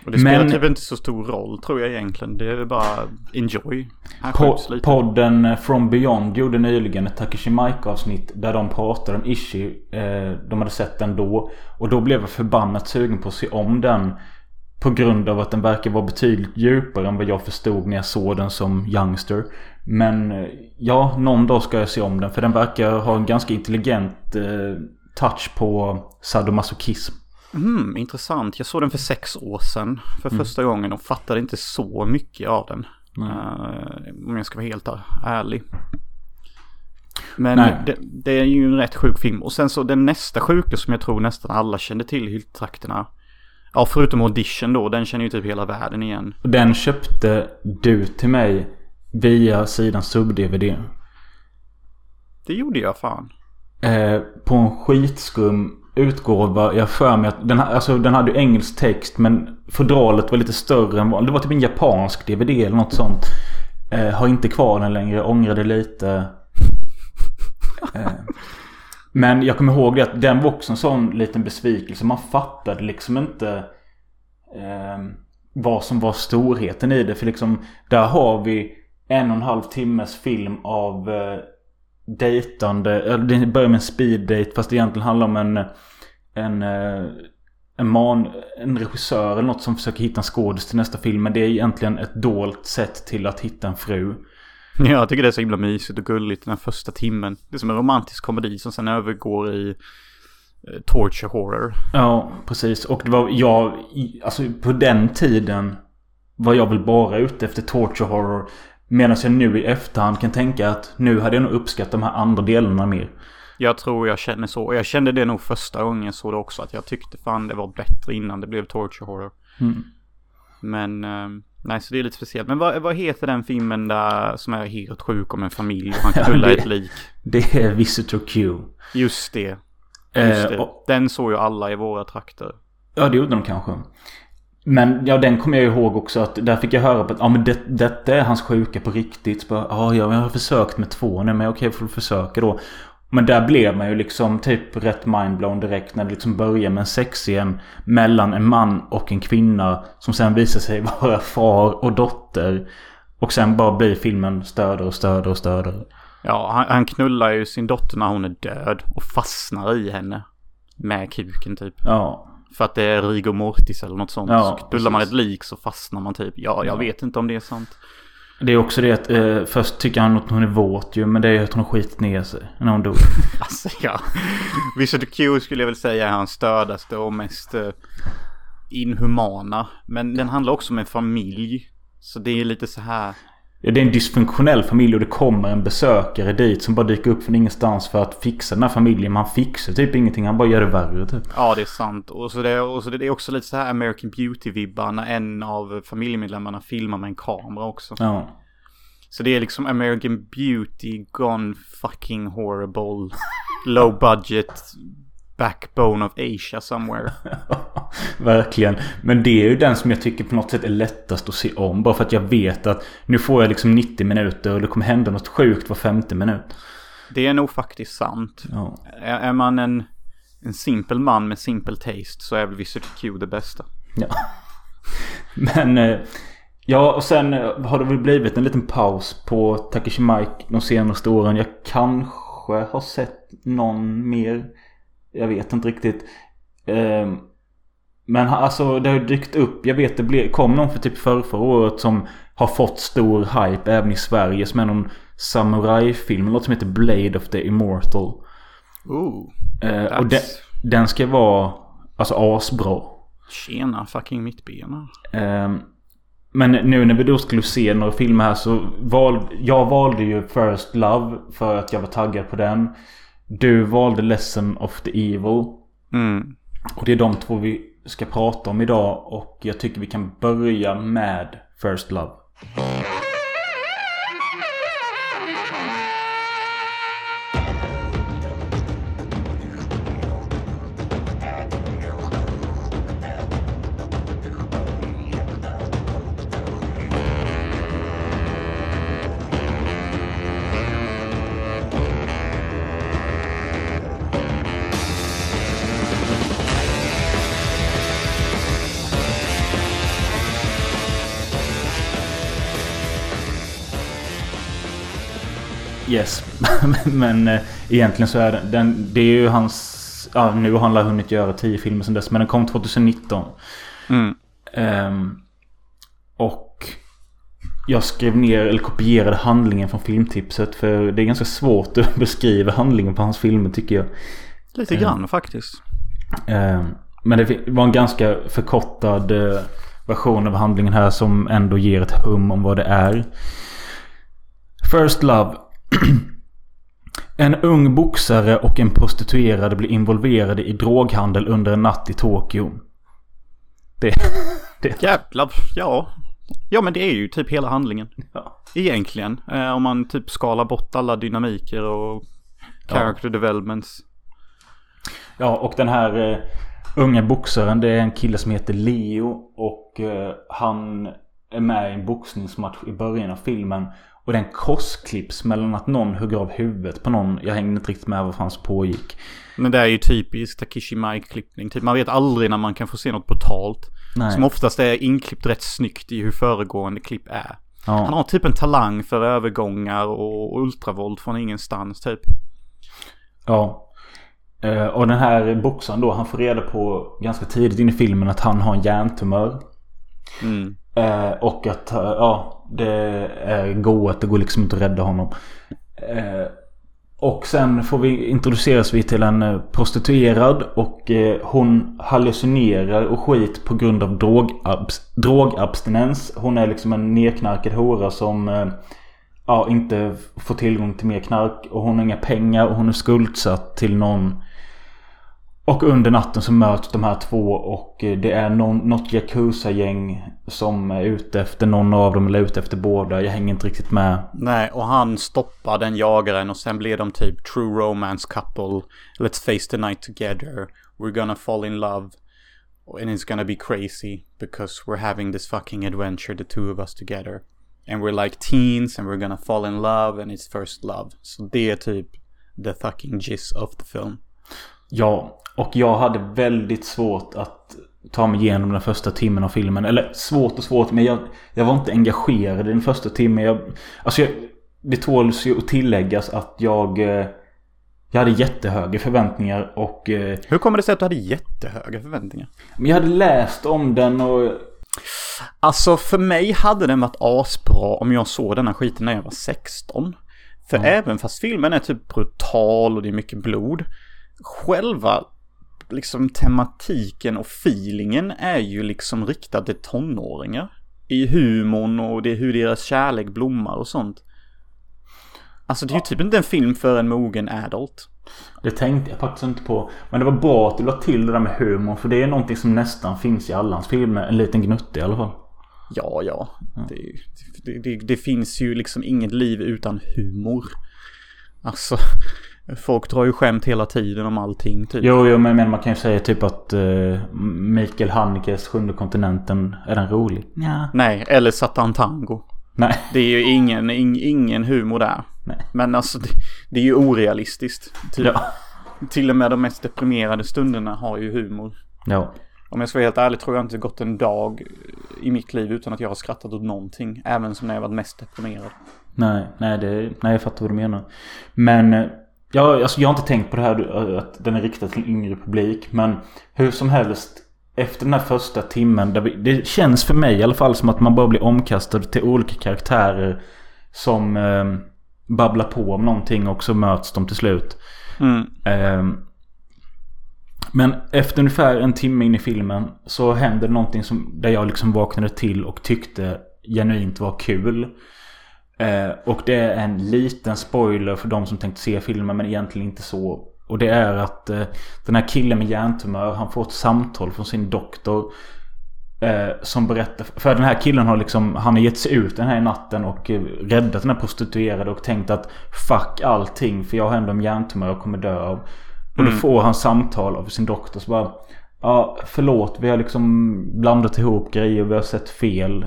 Och det spelar typ inte så stor roll tror jag egentligen. Det är bara enjoy. Po podden From Beyond gjorde nyligen ett Takeshi Mike avsnitt där de pratade om Ishi. Eh, de hade sett den då. Och då blev jag förbannat sugen på att se om den. På grund av att den verkar vara betydligt djupare än vad jag förstod när jag såg den som youngster. Men eh, ja, någon dag ska jag se om den. För den verkar ha en ganska intelligent eh, touch på sadomasochism. Mm, intressant. Jag såg den för sex år sedan för mm. första gången och fattade inte så mycket av den. Uh, om jag ska vara helt ärlig. Men det, det, är ju en rätt sjuk film. Och sen så den nästa sjuka som jag tror nästan alla kände till i hylltrakterna. Ja, förutom Audition då. Den känner ju typ hela världen igen. Den köpte du till mig via sidan sub-DVD. Det gjorde jag fan. Eh, på en skitskum utgåva. Jag för mig att den, alltså, den hade engelsk text men fodralet var lite större än. Det var typ en japansk DVD eller något sånt. Eh, har inte kvar den längre. Ångrade lite. Eh, men jag kommer ihåg det att den var också en sån liten besvikelse. Man fattade liksom inte eh, vad som var storheten i det. För liksom där har vi en och en halv timmes film av eh, dejtande. Det börjar med en speed date fast det egentligen handlar om en en, eh, en, man, en regissör eller något som försöker hitta en skådis till nästa film. Men det är egentligen ett dolt sätt till att hitta en fru. Ja, jag tycker det är så himla mysigt och gulligt den här första timmen. Det är som en romantisk komedi som sen övergår i eh, torture horror. Ja, precis. Och det var jag, alltså på den tiden var jag väl bara ute efter torture horror. Medan jag nu i efterhand kan tänka att nu hade jag nog uppskattat de här andra delarna mer. Jag tror jag känner så. Och jag kände det nog första gången jag såg det också. Att jag tyckte fan det var bättre innan det blev torture horror. Mm. Men, um, nej så det är lite speciellt. Men vad, vad heter den filmen där som är helt sjuk om en familj och han knullar ja, ett lik? Det är Visitor Q. Just det. Just det. Eh, och, den såg ju alla i våra trakter. Ja det gjorde de kanske. Men ja, den kommer jag ihåg också att där fick jag höra på att ja, men det, detta är hans sjuka på riktigt. Bara, ja, jag har försökt med två nu men okej, får försöka då. Men där blev man ju liksom typ rätt mindblown direkt när det liksom börjar med en sexscen mellan en man och en kvinna som sen visar sig vara far och dotter. Och sen bara blir filmen stödare och stödare och stödare. Ja, han, han knullar ju sin dotter när hon är död och fastnar i henne. Med kuken typ. Ja. För att det är rigor mortis eller något sånt. Ja, så knullar man ett lik så fastnar man typ. Ja, jag ja. vet inte om det är sant. Det är också det att eh, först tycker han att hon är våt ju. Men det är ju att hon har skitit ner sig när hon dog. alltså ja. Visitor Q skulle jag väl säga är hans stördaste och mest eh, inhumana. Men den handlar också om en familj. Så det är lite så här. Det är en dysfunktionell familj och det kommer en besökare dit som bara dyker upp från ingenstans för att fixa den här familjen. Man fixar typ ingenting, han bara gör det värre typ. Ja, det är sant. Och så det, och så det är också lite så här American Beauty-vibbar när en av familjemedlemmarna filmar med en kamera också. Ja. Så det är liksom American Beauty gone fucking horrible. Low budget backbone of Asia somewhere. Verkligen. Men det är ju den som jag tycker på något sätt är lättast att se om. Bara för att jag vet att nu får jag liksom 90 minuter och det kommer hända något sjukt var 50 minut. Det är nog faktiskt sant. Ja. Är, är, man en, en simpel man med simpel taste så är väl Visitor Q det bästa. Ja. Men... Eh, ja, och sen eh, har det väl blivit en liten paus på Takeshi Mike de senaste åren. Jag kanske har sett någon mer jag vet inte riktigt. Eh, men alltså det har dykt upp. Jag vet det kom någon för typ förra, förra året som har fått stor hype även i Sverige. Som är någon samurajfilm. Något som heter Blade of the Immortal. Ooh, eh, och den, den ska vara... Alltså asbra. Tjena fucking mittbena. Ehm, men nu när vi då skulle se några filmer här så valde jag valde ju First Love för att jag var taggad på den. Du valde Lesson of the Evil. Mm. Och det är de två vi ska prata om idag och jag tycker vi kan börja med First Love. men eh, egentligen så är den, den... Det är ju hans... Ja, nu har han väl hunnit göra tio filmer sedan dess. Men den kom 2019. Mm. Ehm, och jag skrev ner eller kopierade handlingen från filmtipset. För det är ganska svårt att beskriva handlingen på hans filmer tycker jag. Lite grann faktiskt. Ehm, men det var en ganska förkortad eh, version av handlingen här som ändå ger ett hum om vad det är. First Love. En ung boxare och en prostituerad blir involverade i droghandel under en natt i Tokyo. Det... det Jävlar, ja. Ja men det är ju typ hela handlingen. ja. Egentligen. Eh, om man typ skalar bort alla dynamiker och character developments. Ja, och den här eh, unga boxaren det är en kille som heter Leo. Och eh, han är med i en boxningsmatch i början av filmen. Och den korsklipps mellan att någon hugger av huvudet på någon. Jag hängde inte riktigt med vad fan som pågick. Men det är ju typiskt Takishi Mike-klippning. Typ man vet aldrig när man kan få se något brutalt. Nej. Som oftast är inklippt rätt snyggt i hur föregående klipp är. Ja. Han har typ en talang för övergångar och ultravåld från ingenstans typ. Ja. Eh, Och den här boxaren då, han får reda på ganska tidigt in i filmen att han har en hjärntumör. Mm. Eh, och att, eh, ja, det är goat. Det går liksom inte att rädda honom. Eh, och sen får vi introduceras vi till en eh, prostituerad. Och eh, hon hallucinerar och skit på grund av drogabs- drogabstinens. Hon är liksom en nedknarkad hora som eh, ja, inte får tillgång till mer knark. Och hon har inga pengar och hon är skuldsatt till någon. Och under natten så möts de här två och eh, det är någon, något Yakuza-gäng som är ute efter någon av dem eller ute efter båda. Jag hänger inte riktigt med. Nej, och han stoppar den jagaren och sen blir de typ true romance couple. Let's face the night together. We're gonna fall in love. And it's gonna be crazy because we're having this fucking adventure, the two of us together. And we're like teens and we're gonna fall in love and it's first love. Så det är typ the fucking gist of the film. Ja, och jag hade väldigt svårt att ta mig igenom den första timmen av filmen. Eller svårt och svårt, men jag, jag var inte engagerad i den första timmen. Jag, alltså jag, det tåls ju att tilläggas att jag... eh, Jag hade jättehöga förväntningar och... eh, Hur kommer det sig att du hade jättehöga förväntningar? Men jag hade läst om den och... Alltså för mig hade den varit asbra om jag såg denna skiten när jag var 16. För även fast filmen är typ brutal och det är mycket blod. Själva liksom tematiken och feelingen är ju liksom riktad till tonåringar. I humorn och det hur deras kärlek blommar och sånt. Alltså det är ju typ inte en film för en mogen adult. Det tänkte jag faktiskt inte på. Men det var bra att du la till det där med humor. För det är någonting som nästan finns i alla hans filmer. En liten gnutte i alla fall. Ja, ja. Det, det, det, det finns ju liksom inget liv utan humor. Alltså, folk drar ju skämt hela tiden om allting typ. Jo, jo men, men man kan ju säga typ att uh, Mikael Hanekes Sjunde kontinenten, är den rolig? Ja. Nej, eller Satan Tango. Nej. Det är ju ingen, ing, ingen humor där. Nej. Men alltså, det, det är ju orealistiskt. Typ. Ja. Till och med de mest deprimerade stunderna har ju humor. Ja. Om jag ska vara helt ärlig tror jag inte gått en dag i mitt liv utan att jag har skrattat åt någonting. Även som när jag varit mest deprimerad. Nej, nej, det, nej jag fattar vad du menar. Men eh, ja, alltså, jag har inte tänkt på det här att den är riktad till yngre publik. Men hur som helst. Efter den här första timmen. Där vi, det känns för mig i alla fall som att man bara blir omkastad till olika karaktärer. Som eh, babblar på om någonting och så möts de till slut. Mm. Eh, Men efter ungefär en timme in i filmen så händer någonting som, där jag liksom vaknade till och tyckte genuint var kul. Eh, och det är en liten spoiler för de som tänkte se filmen men egentligen inte så. Och det är att eh, den här killen med hjärntumör han får ett samtal från sin doktor. Eh, som berättar, för den här killen har liksom, han har gett sig ut den här natten och räddat den här prostituerade och tänkt att fuck allting för jag har ändå en hjärntumör och kommer dö av. Och då Mm. får han samtal av sin doktor så bara Ja förlåt vi har liksom blandat ihop grejer vi har sett fel.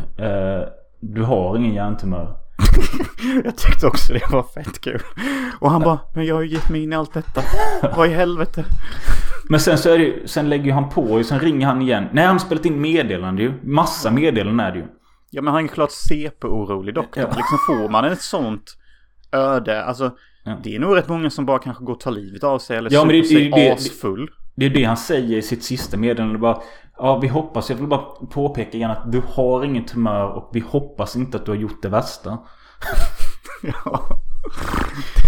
Du har ingen hjärntumör. Jag tyckte också det var fett kul. Och han bara, men jag har ju gett mig in i allt detta. Vad i helvete? Men sen så är det ju, sen lägger han på och sen ringer han igen. Nej han har spelat in meddelande ju. Massa meddelanden är det ju. Ja men han är klart CP-orolig doktor. Ja. Liksom får man ett sånt öde, alltså Ja. det är nog rätt många som bara kanske går och tar livet av sig eller Ja, super sig det- asfull. Det är det han säger i sitt sista meddelande. Bara, ja vi hoppas, jag vill bara påpeka igen att du har ingen tumör och vi hoppas inte att du har gjort det värsta. Ja.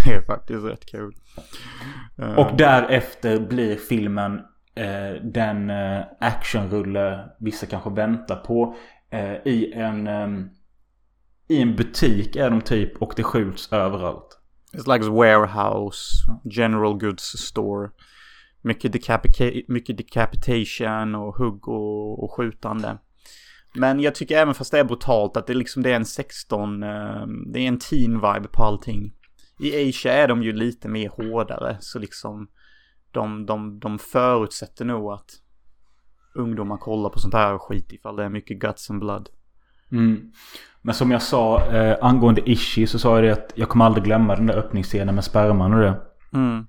Det är faktiskt rätt kul. Eh, Och därefter blir filmen eh, den eh, actionrulle vissa kanske väntar på. Eh, I en ehm, I en butik är de typ och det skjuts överallt. It's like a warehouse, general goods store. Mycket, decapica- mycket decapitation och hugg och, och skjutande. Men jag tycker även fast det är brutalt att det liksom det är en 16, eh, det är en teen vibe på allting. I Asia är de ju lite mer hårdare så liksom de, de, de förutsätter nog att ungdomar kollar på sånt här skit ifall det är mycket guts and blood. Mm. Men som jag sa eh, angående Ishi så sa jag det att jag kommer aldrig glömma den där öppningsscenen med sperman och det. Mm.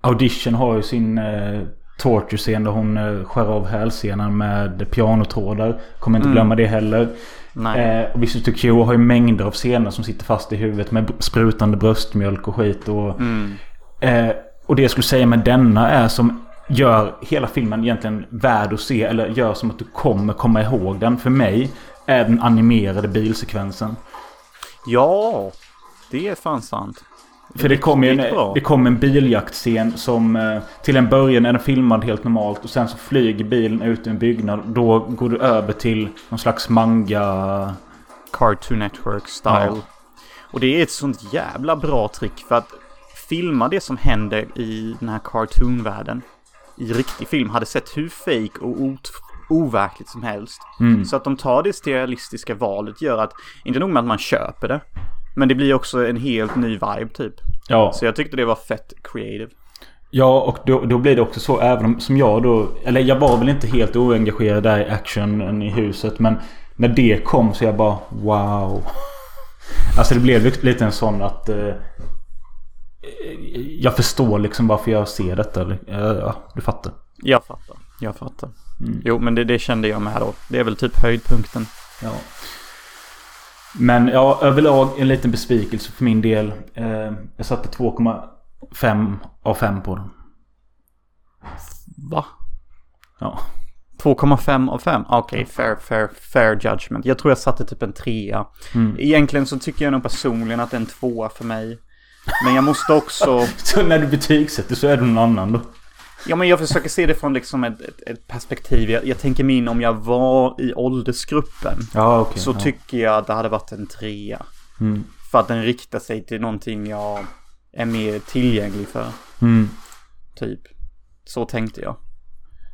Audition har ju sin eh, torture-scen där hon eh, skär av hälsenan med pianotrådar. Kommer inte Mm. glömma det heller. Nej. Eh, och Visitor Q har ju mängder av scener som sitter fast i huvudet med sprutande bröstmjölk och skit. Och, Mm. eh, och det jag skulle säga med denna är som gör hela filmen egentligen värd att se. Eller gör som att du kommer komma ihåg den. För mig är den animerade bilsekvensen. Ja, det är fan sant. För det kom ju en, det kom en biljaktscen som eh, till en början är den filmad helt normalt och sen så flyger bilen ut ur en byggnad. Då går du över till någon slags manga... Cartoon Network style. Ja. Och det är ett sånt jävla bra trick för att filma det som händer i den här cartoonvärlden i riktig film hade sett hur fake och ot- overkligt som helst. Mm. Så att de tar det stylistiska valet gör att, inte nog med att man köper det, men det blir också en helt ny vibe typ. Ja, Så jag tyckte det var fett creative. ja och då, då blir det också så även om som jag då... Eller jag var väl inte helt oengagerad där i actionen i huset men när det kom så jag bara wow. Alltså det blev lite en sån att... Eh, jag förstår liksom varför jag ser detta. Ja, du fattar. Jag fattar, jag fattar. Mm. Jo, men det, det kände jag med då. Det är väl typ höjdpunkten. Ja. Men ja, överlag en liten besvikelse för min del. Eh, jag satte 2,5 av 5 på den. Va? Ja. 2,5 av 5? Okej, fair, fair, fair judgment. Jag tror jag satte typ en trea. Mm. Egentligen så tycker jag nog personligen att det är en tvåa för mig. Men jag måste också... Så när du betygsätter så är du någon annan då? Ja, men jag försöker se det från liksom ett, ett, ett perspektiv. Jag, jag tänker mig in om jag var i åldersgruppen. Ja, okej. så ja. tycker jag att det hade varit en trea. Mm. För att den riktar sig till någonting jag är mer tillgänglig för. Mm. Typ. Så tänkte jag.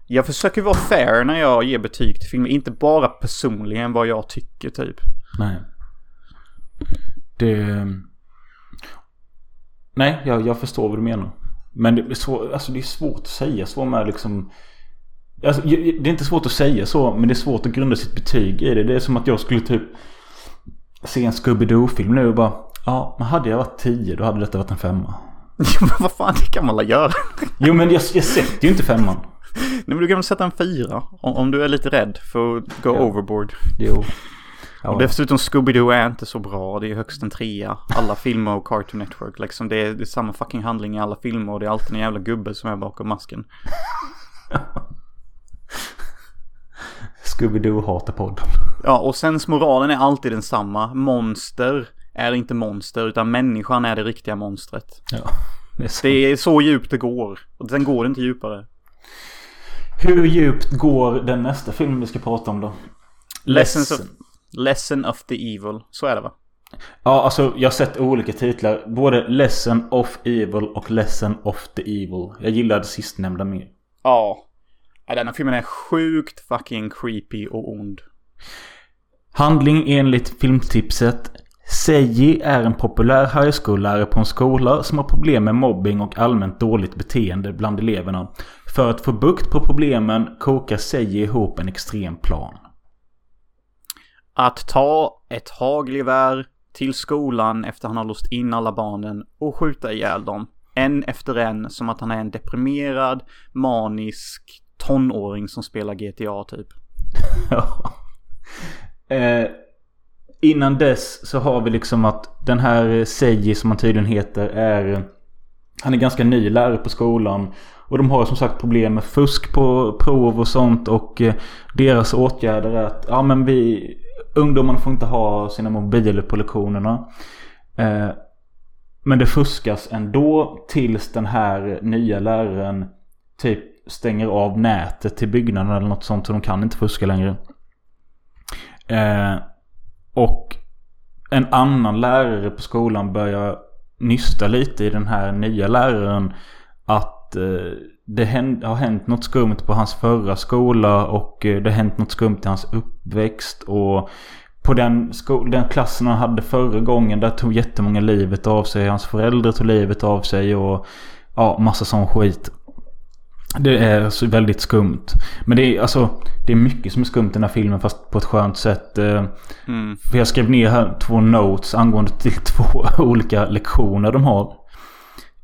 Jag försöker vara fair när jag ger betyg till filmer. Inte bara personligen vad jag tycker typ. Nej. Det... Nej, jag, jag förstår vad du menar. Men det, är svår, alltså det är svårt att säga så med liksom... Alltså, det är inte svårt att säga så, men det är svårt att grunda sitt betyg i det. Det är som att jag skulle typ se en Scooby-Doo-film nu och bara... Ja, men hade jag varit 10 då hade detta varit en femma. men vad fan, det kan man väl göra? Jo, men jag, jag sätter ju inte femman. Nej, men du kan väl sätta en fyra. Om, om du är lite rädd för att gå Ja. overboard. Jo. Och dessutom Scooby-Doo är inte så bra. Det är högst en trea. Alla filmer och Cartoon Network. Liksom det är, det är samma fucking handling i alla filmer. Och det är alltid en jävla gubbe som är bakom masken. Scooby-Doo hatar podden. Ja, och sen moralen är alltid densamma. Monster är inte monster, utan människan är det riktiga monstret. Ja, det är sant. Det är så djupt det går. Och sen går det inte djupare. Hur djupt går den nästa film vi ska prata om då? Lessons of, Lesson of the Evil. Så är det va? Ja, alltså jag har sett olika titlar. Både Lesson of Evil och Lesson of the Evil. Jag gillar det sistnämnda mer. Ja. ja. Denna filmen är sjukt fucking creepy och ond. Handling enligt filmtipset. Seiji är en populär high school-lärare på en skola som har problem med mobbing och allmänt dåligt beteende bland eleverna. För att få bukt på problemen kokar Seiji ihop en extrem plan. Att ta ett hagelgevär till skolan efter han har låst in alla barnen och skjuta ihjäl dem. En efter en som att han är en deprimerad, manisk tonåring som spelar GTA typ. eh, innan dess så har vi liksom att den här Seiji som han tydligen heter är Han är ganska ny lärare på skolan. Och de har som sagt problem med fusk på prov och sånt och eh, deras åtgärder är att ja men vi Ungdomarna får inte ha sina mobiler på lektionerna. Eh, men det fuskas ändå tills den här nya läraren typ stänger av nätet till byggnaden eller något sånt så de kan inte fuska längre. Eh, och en annan lärare på skolan börjar nysta lite i den här nya läraren. Att eh, det har hänt något skumt på hans förra skola och eh, det har hänt något skumt i hans uppväxt. Och på den, den klassen han hade förra gången där tog jättemånga livet av sig. Hans föräldrar tog livet av sig och ja, massa sån skit. Det är väldigt skumt. Men det är alltså Det är mycket som är skumt i den här filmen fast på ett skönt sätt. Eh, mm. För jag skrev ner här två notes angående till två olika lektioner de har.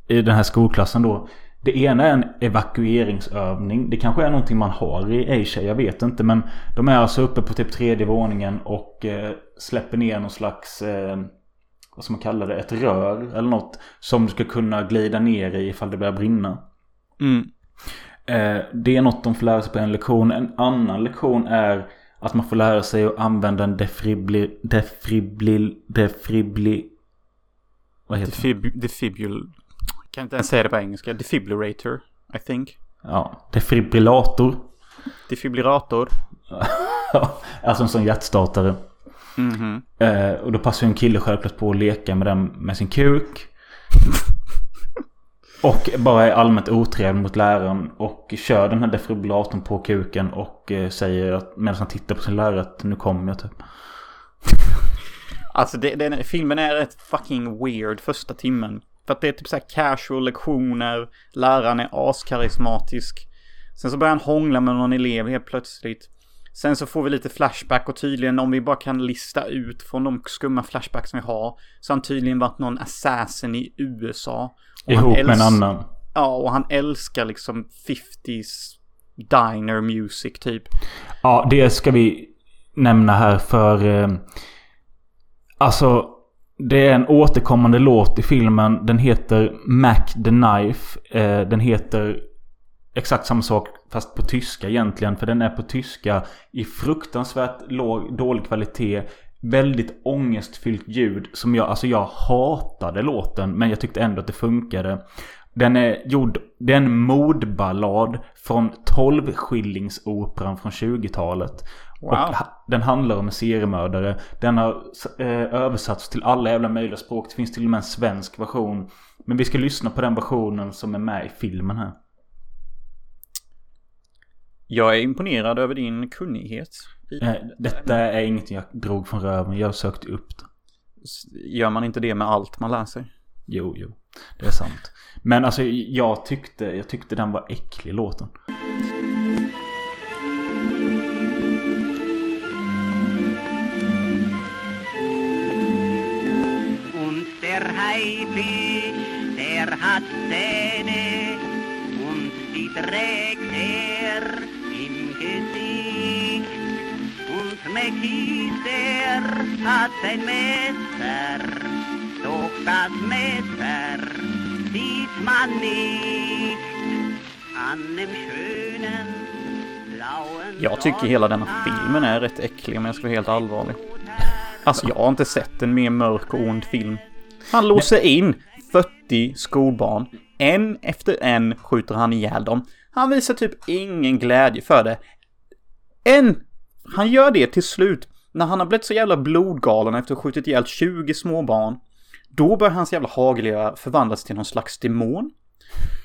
I den här skolklassen då. Det ena är en evakueringsövning. Det kanske är någonting man har i Asia, jag vet inte. Men de är alltså uppe på typ tredje våningen och eh, släpper ner någon slags... Eh, vad ska man kalla det? Ett rör eller något. Som du ska kunna glida ner i ifall det börjar brinna. Mm. Eh, det är något de får lära sig på en lektion. En annan lektion är att man får lära sig att använda en defribli... Defribli... Defribli... Vad heter Defib, det? Defibul... Kan inte ens säga det på engelska. Defibrillator, I think. Ja, defibrillator. Defibrillator. alltså en sån hjärtstartare. Mm -hmm. eh, och då passar ju en kille självklart på att leka med den med sin kuk. och bara är allmänt otrevlig mot läraren. Och kör den här defibrillatorn på kuken. Och eh, säger att medan han tittar på sin lärare att nu kommer jag typ. Alltså det, det, filmen är rätt fucking weird första timmen. För att det är typ så här casual lektioner. Läraren är askarismatisk. Sen så börjar han hångla med någon elev helt plötsligt. Sen så får vi lite flashback och tydligen om vi bara kan lista ut från de skumma flashbacks vi har. Så har han tydligen varit någon assassin i USA. Och Ihop med en annan. Ja, och han älskar liksom 50s diner music typ. Ja, det ska vi nämna här för... Eh, alltså det är en återkommande låt i filmen. Den heter Mac the Knife. Eh, den heter exakt samma sak fast på tyska egentligen. För den är på tyska i fruktansvärt låg, dålig kvalitet. Väldigt ångestfyllt ljud som jag, alltså jag hatade låten men jag tyckte ändå att det funkade. Den är gjord, det är en mordballad från 12 skillingsoperan från 20-talet. Wow. Och den handlar om en seriemördare. Den har eh, översatts till alla jävla möjliga språk. Det finns till och med en svensk version. Men vi ska lyssna på den versionen som är med i filmen här. Jag är imponerad över din kunnighet. Eh, detta är inget jag drog från röven. Jag sökte upp det. Gör man inte det med allt man lär sig? Jo, jo. Det är sant. Men alltså jag tyckte, jag tyckte den var äcklig låten. Hat Zähne und die trägt er im Gesicht. Und Mekis, der hat ein Messer, doch das Messer sieht man nicht an dem schönen Jag tycker hela denna filmen är rätt äcklig om jag ska vara helt allvarlig. Alltså jag har inte sett en mer mörk och ond film. Han låser in 40 skolbarn. En efter en skjuter han ihjäl dem. Han visar typ ingen glädje för det. En, han gör det till slut när han har blivit så jävla blodgalen efter att ha skjutit ihjäl 20 småbarn. Då börjar hans jävla hagelgevär förvandlas till någon slags demon.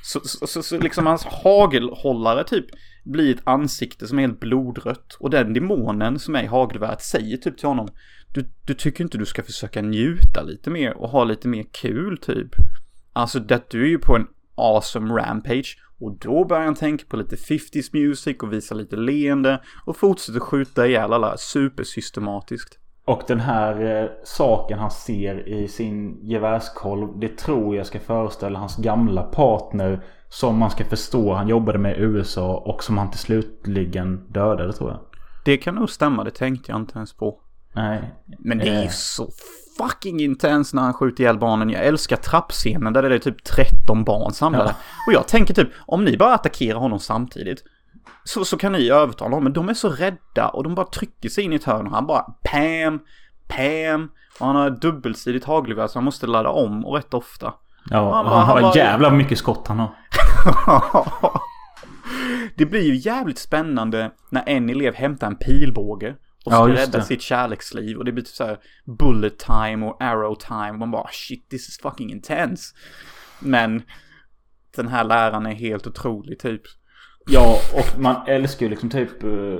Så, så, så, så liksom hans hagelhållare typ blir ett ansikte som är helt blodrött. Och den demonen som är i hagelvärdet säger typ till honom. Du, du tycker inte du ska försöka njuta lite mer och ha lite mer kul typ. Alltså det, du är ju på en awesome rampage. Och då börjar han tänka på lite 50s music och visa lite leende. Och fortsätter skjuta ihjäl alla supersystematiskt. Och den här eh, saken han ser i sin gevärskolv. Det tror jag ska föreställa hans gamla partner. Som man ska förstå han jobbade med i USA. Och som han till slutligen dödade tror jag. Det kan nog stämma, det tänkte jag inte ens på. Nej. Men det är ju Eh. så fucking intens när han skjuter ihjäl barnen. Jag älskar trappscenen där det är typ 13 barn samlade. Ja. Och jag tänker typ, om ni bara attackerar honom samtidigt. Så, så kan ni övertala honom. Men de är så rädda och de bara trycker sig in i ett hörn och han bara Pam, Pam. Och han har ett dubbelsidigt hagelgevär så han måste ladda om och rätt ofta. Ja, och Han bara- han har bara- jävla mycket skott han har. det blir ju jävligt spännande när en elev hämtar en pilbåge. Och ska Ja, rädda det. sitt kärleksliv. Och det blir typ såhär bullet time och arrow time. Man bara shit this is fucking intense. Men den här läraren är helt otrolig typ. Ja, och man älskar ju liksom typ... eh,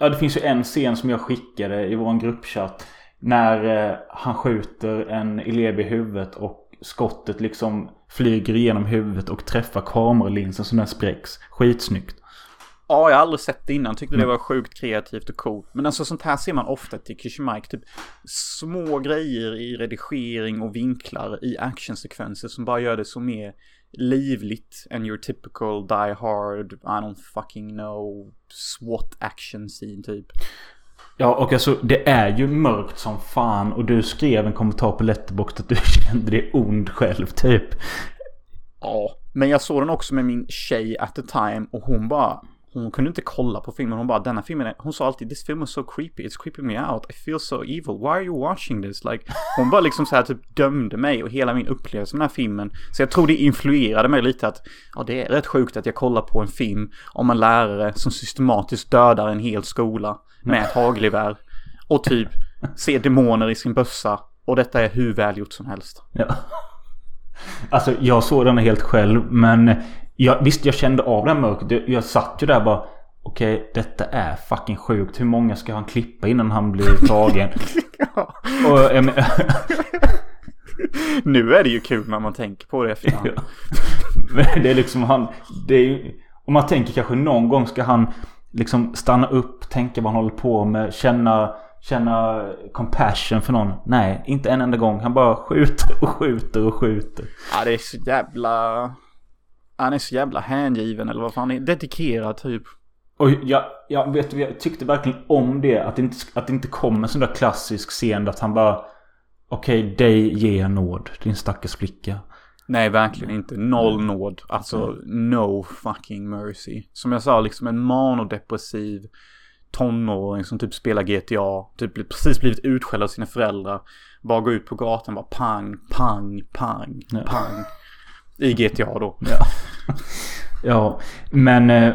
Ja, det finns ju en scen som jag skickade i vår gruppchatt. När eh, han skjuter en elev i huvudet och skottet liksom flyger igenom huvudet och träffar kameralinsen så den spräcks. Skitsnyggt. Ja, jag har aldrig sett det innan. Tyckte det Mm. var sjukt kreativt och coolt. Men alltså sånt här ser man ofta till Kishimike. Typ små grejer i redigering och vinklar i actionsekvenser som bara gör det så mer livligt än your typical die hard, I don't fucking know, SWAT action scene typ. Ja, och alltså det är ju mörkt som fan. Och du skrev en kommentar på Letterboxd att du kände dig ond själv typ. Ja, men jag såg den också med min tjej at the time och hon bara hon kunde inte kolla på filmen. Hon bara denna filmen är, Hon sa alltid this film is so creepy. It's creeping me out. I feel so evil. Why are you watching this? Like, hon bara liksom så här typ dömde mig och hela min upplevelse med den här filmen. Så jag tror det influerade mig lite att ja det är rätt sjukt att jag kollar på en film om en lärare som systematiskt dödar en hel skola med ett hagelgevär. Och typ ser demoner i sin bössa. Och detta är hur välgjort som helst. Ja. Alltså jag såg den helt själv men jag, visst jag kände av den mörkret. Jag, jag satt ju där bara Okej detta är fucking sjukt. Hur många ska han klippa innan han blir tagen? Och jag men, Nu är det ju kul när man tänker på det efterhand. men det är liksom han det är ju, Om man tänker kanske någon gång ska han liksom stanna upp, tänka vad han håller på med, känna Känna compassion för någon. Nej, inte en enda gång. Han bara skjuter och skjuter och skjuter. Ja, det är så jävla... Han är så jävla hängiven eller vad fan, är dedikerad typ. Och jag, jag, vet, jag tyckte verkligen om det. Att det inte, att det inte kom en sån där klassisk scen att han bara Okej, dig ger jag nåd. Din stackars flicka. Nej, verkligen inte. Noll nåd. Alltså, no fucking mercy. Som jag sa, liksom en manodepressiv tonåring som typ spelar GTA. Typ precis blivit utskälld av sina föräldrar. Bara går ut på gatan bara pang, pang, pang, Ja. I GTA då. Ja. ja, men eh,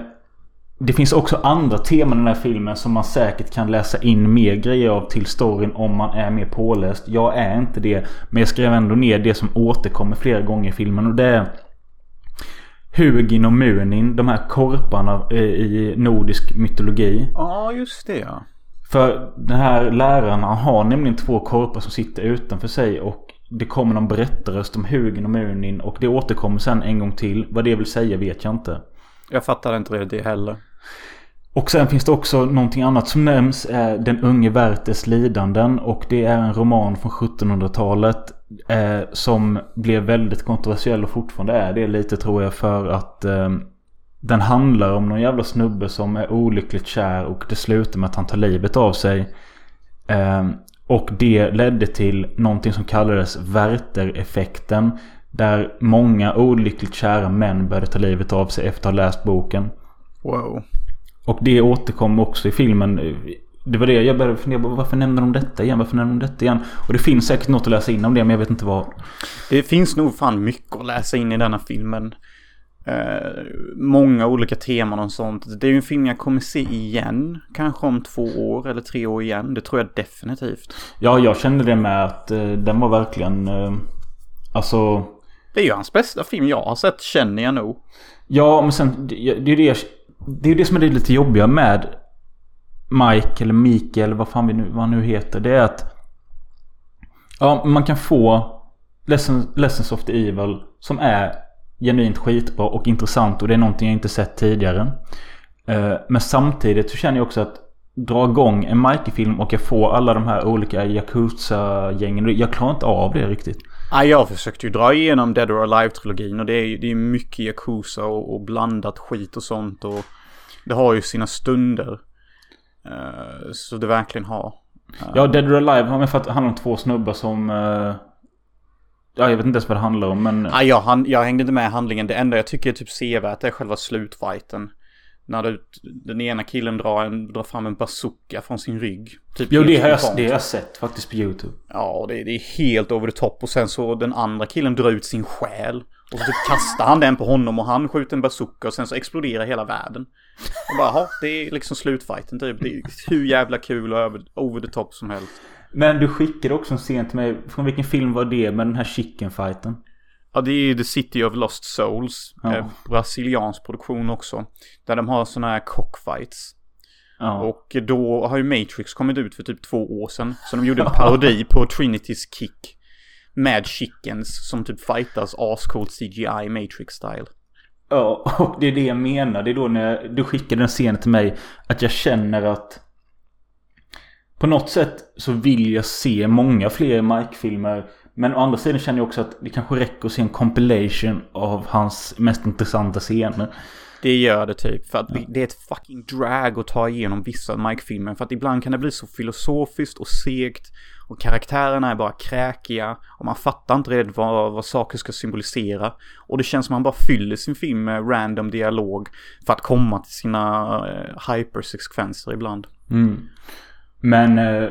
det finns också andra teman i den här filmen som man säkert kan läsa in mer grejer av till storyn om man är mer påläst. Jag är inte det. Men jag skrev ändå ner det som återkommer flera gånger i filmen och det är Hugin och Munin, de här korparna eh, i nordisk mytologi. Ja, just det ja. För den här läraren han har nämligen två korpar som sitter utanför sig och det kommer någon berättarröst om Hugin och Munin och det återkommer sen en gång till. Vad det vill säga vet jag inte. Jag fattar inte det, heller. Och sen finns det också någonting annat som nämns. Är den unge Werthers lidanden. Och det är en roman från 1700-talet. Eh, som blev väldigt kontroversiell och fortfarande är det lite tror jag för att eh, den handlar om någon jävla snubbe som är olyckligt kär och det slutar med att han tar livet av sig. Eh, och det ledde till någonting som kallades Werther-effekten. Där många olyckligt kära män började ta livet av sig efter att ha läst boken. Wow. Och det återkom också i filmen. Det var det jag började fundera på. Varför nämner de detta igen? Varför nämner de detta igen? Och det finns säkert något att läsa in om det men jag vet inte vad. Det finns nog fan mycket att läsa in i denna filmen. Eh, många olika teman och sånt. Det är ju en film jag kommer se igen. Kanske om två år eller tre år igen. Det tror jag definitivt. Ja, jag kände det med att eh, den var verkligen... Eh, alltså... Det är ju hans bästa film jag har sett känner jag nog. Ja, men sen det, det är det, det är det som är det lite jobbiga med Mike eller Mikael, vad fan vi nu, vad han nu heter. Det är att ja, man kan få Lessons, Lessons of the Evil som är genuint skitbra och intressant och det är någonting jag inte sett tidigare. Eh, men samtidigt så känner jag också att dra igång en Mikey-film och jag får alla de här olika Yakuza-gängen. Jag klarar inte av det riktigt. Ja, jag försökte ju dra igenom Dead or Alive-trilogin och det är ju det är mycket Yakuza och, och blandat skit och sånt och det har ju sina stunder. Uh, så det verkligen har. Uh, ja, Dead or Alive handlar om två snubbar som... Uh, ja, jag vet inte ens vad det handlar om men... Ja, jag, han, jag hängde inte med i handlingen. Det enda jag tycker är typ sevärt är själva slutfighten. När det, den ena killen drar, en, drar fram en bazooka från sin rygg. Typ jo, det har, jag, det har jag sett faktiskt på YouTube. Ja, det, det är helt over the top. Och sen så den andra killen drar ut sin själ. Och så typ kastar han den på honom och han skjuter en bazooka och sen så exploderar hela världen. Och bara, ja, det är liksom slutfighten typ. Det är hur jävla kul och over, over the top som helst. Men du skickade också en scen till mig. Från vilken film var det med den här chicken fighten? Ja, det är ju The City of Lost Souls. Ja. Eh, brasiliansk produktion också. Där de har sådana här cockfights. Ja. Och då har ju Matrix kommit ut för typ två år sedan. Så de gjorde en parodi på Trinity's Kick. Med chickens som typ fightas ascoolt CGI Matrix-style. Ja, och det är det jag menar. Det är då när du skickade en scen till mig. Att jag känner att på något sätt så vill jag se många fler Mike-filmer. Men å andra sidan känner jag också att det kanske räcker att se en compilation av hans mest intressanta scener. Det gör det typ. För att ja. det är ett fucking drag att ta igenom vissa Mike-filmer. För att ibland kan det bli så filosofiskt och segt. Och karaktärerna är bara kräkiga. Och man fattar inte redan vad, vad saker ska symbolisera. Och det känns som att man bara fyller sin film med random dialog. För att komma till sina uh, hypersekvenser ibland. Mm. Men eh,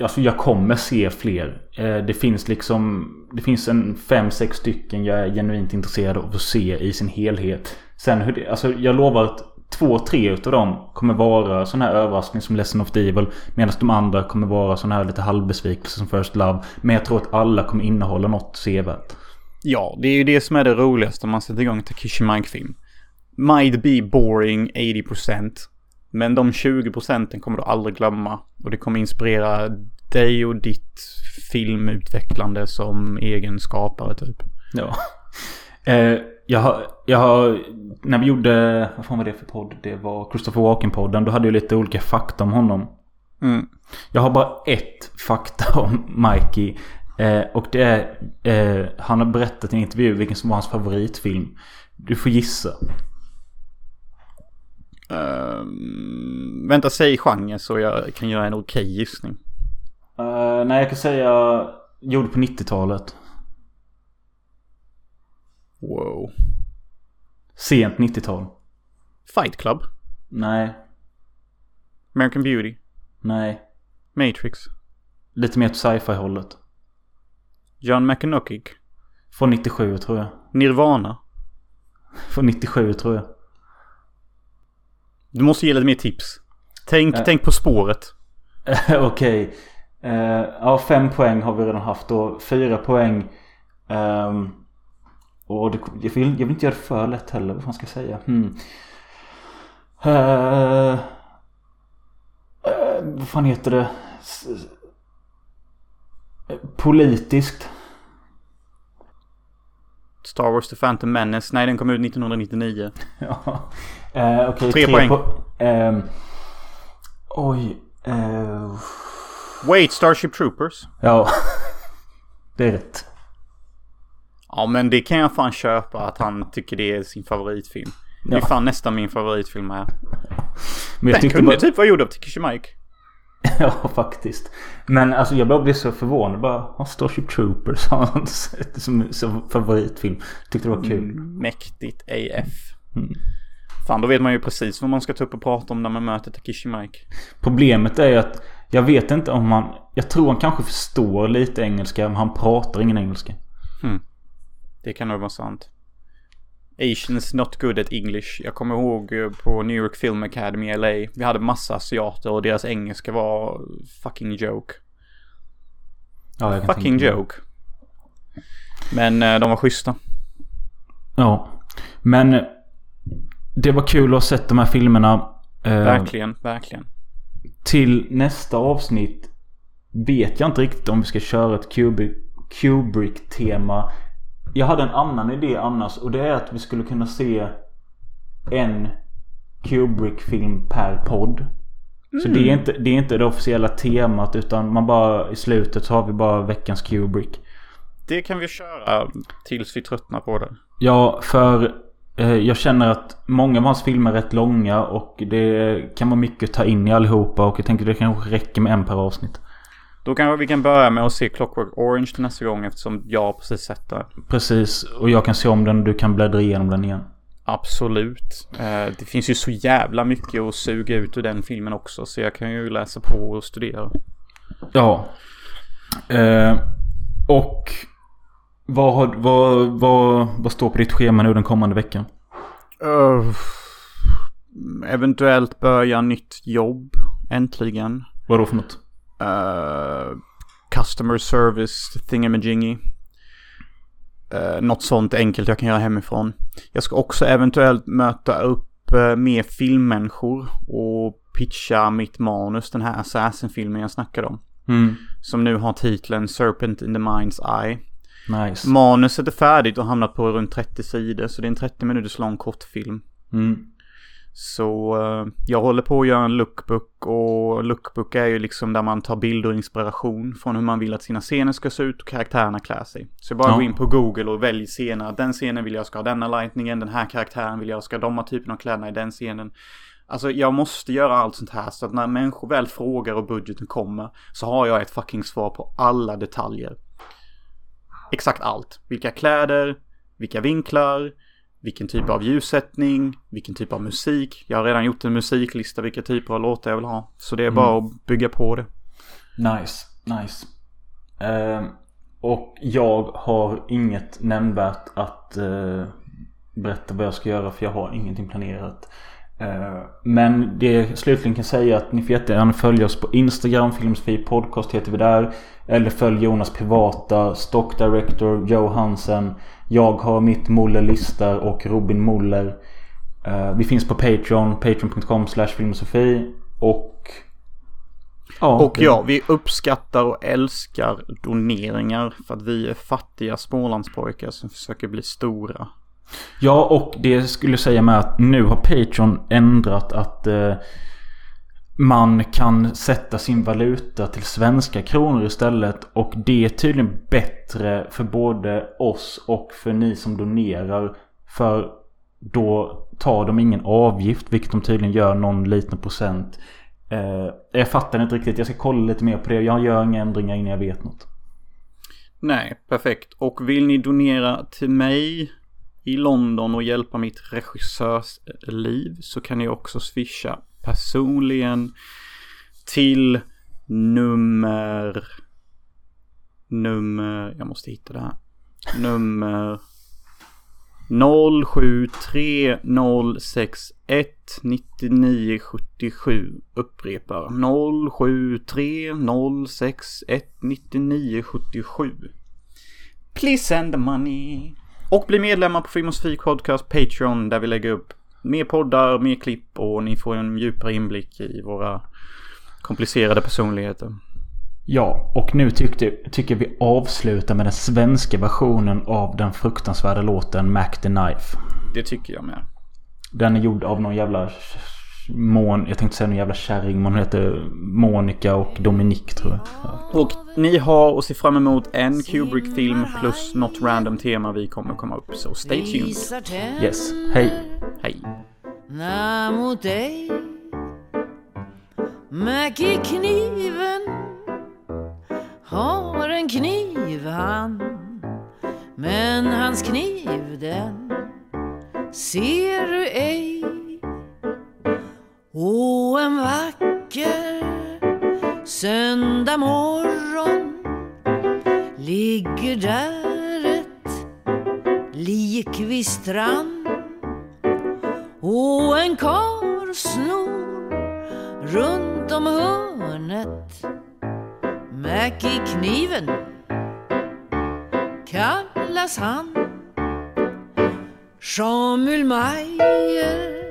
alltså jag kommer se fler. Eh, det finns liksom Det finns en fem, sex stycken jag är genuint intresserad av att se i sin helhet. Sen hur det, alltså jag lovar att två, tre utav dem kommer vara sån här överraskning som Lesson of the Evil. Medan de andra kommer vara sån här lite halvbesvikelse som First Love. Men jag tror att alla kommer innehålla något sevärt. Ja, det är ju det som är det roligaste om man sätter igång Takeshi Mike-film. Might be boring 80%. Men de 20 procenten kommer du aldrig glömma. Och det kommer inspirera dig och ditt filmutvecklande som egen skapare typ. Ja. Eh, jag har, jag har, när vi gjorde, vad fan var det för podd? Det var Christopher Walken-podden. Då hade jag lite olika fakta om honom. Mm. Jag har bara ett fakta om Mikey. Eh, och det är, eh, han har berättat i en intervju vilken som var hans favoritfilm. Du får gissa. Uh, vänta, säg genre så jag kan göra en okej okay gissning. Uh, nej, jag kan säga gjord på 90-talet. Wow. Sent 90-tal. Fight Club? Nej. American Beauty? Nej. Matrix? Lite mer åt sci-fi hållet. John McEnochick? Från 97 tror jag. Nirvana? Från 97 tror jag. Du måste ge lite mer tips. Tänk, tänk på spåret. Okej. Okay. Eh, ja, fem poäng har vi redan haft och fyra poäng. Um, och det, jag, vill, jag vill inte göra det för lätt heller. Vad fan ska säga? Hmm. Uh, uh, vad fan heter det? Politiskt. Star Wars The Phantom Menace. Nej, den kom ut 1999. ja. Uh, okay, tre, tre poäng. Po um, oj. Uh... Wait, Starship Troopers. Ja. det är rätt. Ja, men det kan jag fan köpa att han tycker det är sin favoritfilm. Ja. Det är fan nästan min favoritfilm här. Men jag Den kunde bara... typ vara gjord av Takashi Mike. ja, faktiskt. Men alltså jag bara blev så förvånad. Bara, Starship Troopers har som, som favoritfilm. Tyckte det var kul. Mm, mäktigt AF. Mm. Fan, då vet man ju precis vad man ska ta upp och prata om när man möter Takishi Mike. Problemet är ju att jag vet inte om han... Jag tror han kanske förstår lite engelska men han pratar ingen engelska. Hmm. Det kan nog vara sant. Asians not good at English. Jag kommer ihåg eh, på New York Film Academy i LA. Vi hade massa asiater och deras engelska var fucking joke. Ja, jag kan Fucking joke. Men eh, de var schyssta. Ja. Men det var kul att ha sett de här filmerna. Eh, Verkligen, verkligen. Till nästa avsnitt vet jag inte riktigt om vi ska köra ett Kubrick- Kubrick-tema. Jag hade en annan idé annars och det är att vi skulle kunna se en Kubrick-film per podd. Så det är, inte, det är inte det officiella temat utan man bara i slutet så har vi bara veckans Kubrick. Det kan vi köra tills vi tröttnar på det. Ja, för jag känner att många av hans filmer är rätt långa och det kan vara mycket att ta in i allihopa och jag tänker det kanske räcker med en per avsnitt. Då kanske vi kan börja med att se Clockwork Orange till nästa gång eftersom jag har precis sett det. Precis, och jag kan se om den och du kan bläddra igenom den igen. Absolut. Eh, det finns ju så jävla mycket att suga ut ur den filmen också. Så jag kan ju läsa på och studera. Ja. Eh, och vad, har, vad, vad, vad står på ditt schema nu den kommande veckan? Uh, eventuellt börja nytt jobb. Äntligen. Vad då för något? Uh, customer service thingamajingy. Uh, något sånt enkelt jag kan göra hemifrån. Jag ska också eventuellt möta upp uh, mer filmmänniskor och pitcha mitt manus, den här Assassin-filmen jag snackade om. Mm. Som nu har titeln Serpent in the Mind's Eye. Nice. Manuset är färdigt och hamnat på runt 30 sidor, så det är en 30 minuters lång kortfilm. Mm. Så eh, jag håller på att göra en lookbook och lookbook är ju liksom där man tar bilder och inspiration från hur man vill att sina scener ska se ut och karaktärerna klär sig. Så jag bara Ja. går in på Google och väljer scener. Den scenen vill jag ska ha denna lightningen, den här karaktären vill jag ska ha de här typen av kläderna i den scenen. Alltså jag måste göra allt sånt här så att när människor väl frågar och budgeten kommer så har jag ett fucking svar på alla detaljer. Exakt allt. Vilka kläder, vilka vinklar, vilken typ av ljussättning, vilken typ av musik. Jag har redan gjort en musiklista vilka typer av låtar jag vill ha. Så det är bara att bygga på det. Nice, nice. Eh, och jag har inget nämnvärt att eh, berätta vad jag ska göra för jag har ingenting planerat. Eh, men det slutligen kan säga att ni får jättegärna följa oss på Instagram, Filmsfri Podcast heter vi där. Eller följ Jonas privata, Stock Director, Joe Hansen. Jag har mitt Moller listar och Robin Moller. Eh, vi finns på Patreon, patreon.com slash filmosofi. Och... Ja, Och ja, vi uppskattar och älskar doneringar för att vi är fattiga Smålandspojkar som försöker bli stora. Ja, och det skulle jag säga med att nu har Patreon ändrat att eh, man kan sätta sin valuta till svenska kronor istället. Och det är tydligen bättre för både oss och för ni som donerar. För då tar de ingen avgift, vilket de tydligen gör någon liten procent. Eh, jag fattar inte riktigt. Jag ska kolla lite mer på det. Jag gör inga ändringar innan jag vet något. Nej, perfekt. Och vill ni donera till mig i London och hjälpa mitt regissörsliv så kan ni också swisha personligen till nummer... Nummer... Jag måste hitta det här. Nummer 0730619977 upprepar 0730619977 Please send the money. Och bli medlemmar på Filmos Fik Podcast Patreon där vi lägger upp mer poddar, mer klipp och ni får en djupare inblick i våra komplicerade personligheter. Ja, och nu tyckte, tycker vi avslutar med den svenska versionen av den fruktansvärda låten Mac the Knife. Det tycker jag med. Den är gjord av någon jävla Mon, jag tänkte säga någon jävla kärring men hon heter Monica och Dominique tror jag. Ja. Och ni har att se fram emot en Kubrick-film plus något random tema vi kommer komma upp. Så stay tuned. Yes, hej. Hej. mot dig Mac i kniven har en kniv han Men hans kniv den ser du ej och en vacker söndag morgon ligger där ett lik vid strand. Och en kar snor runt om hörnet Mac i kniven kallas han. Samuel Meyer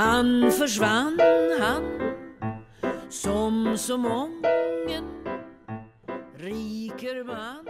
han försvann han Som så mången riker man.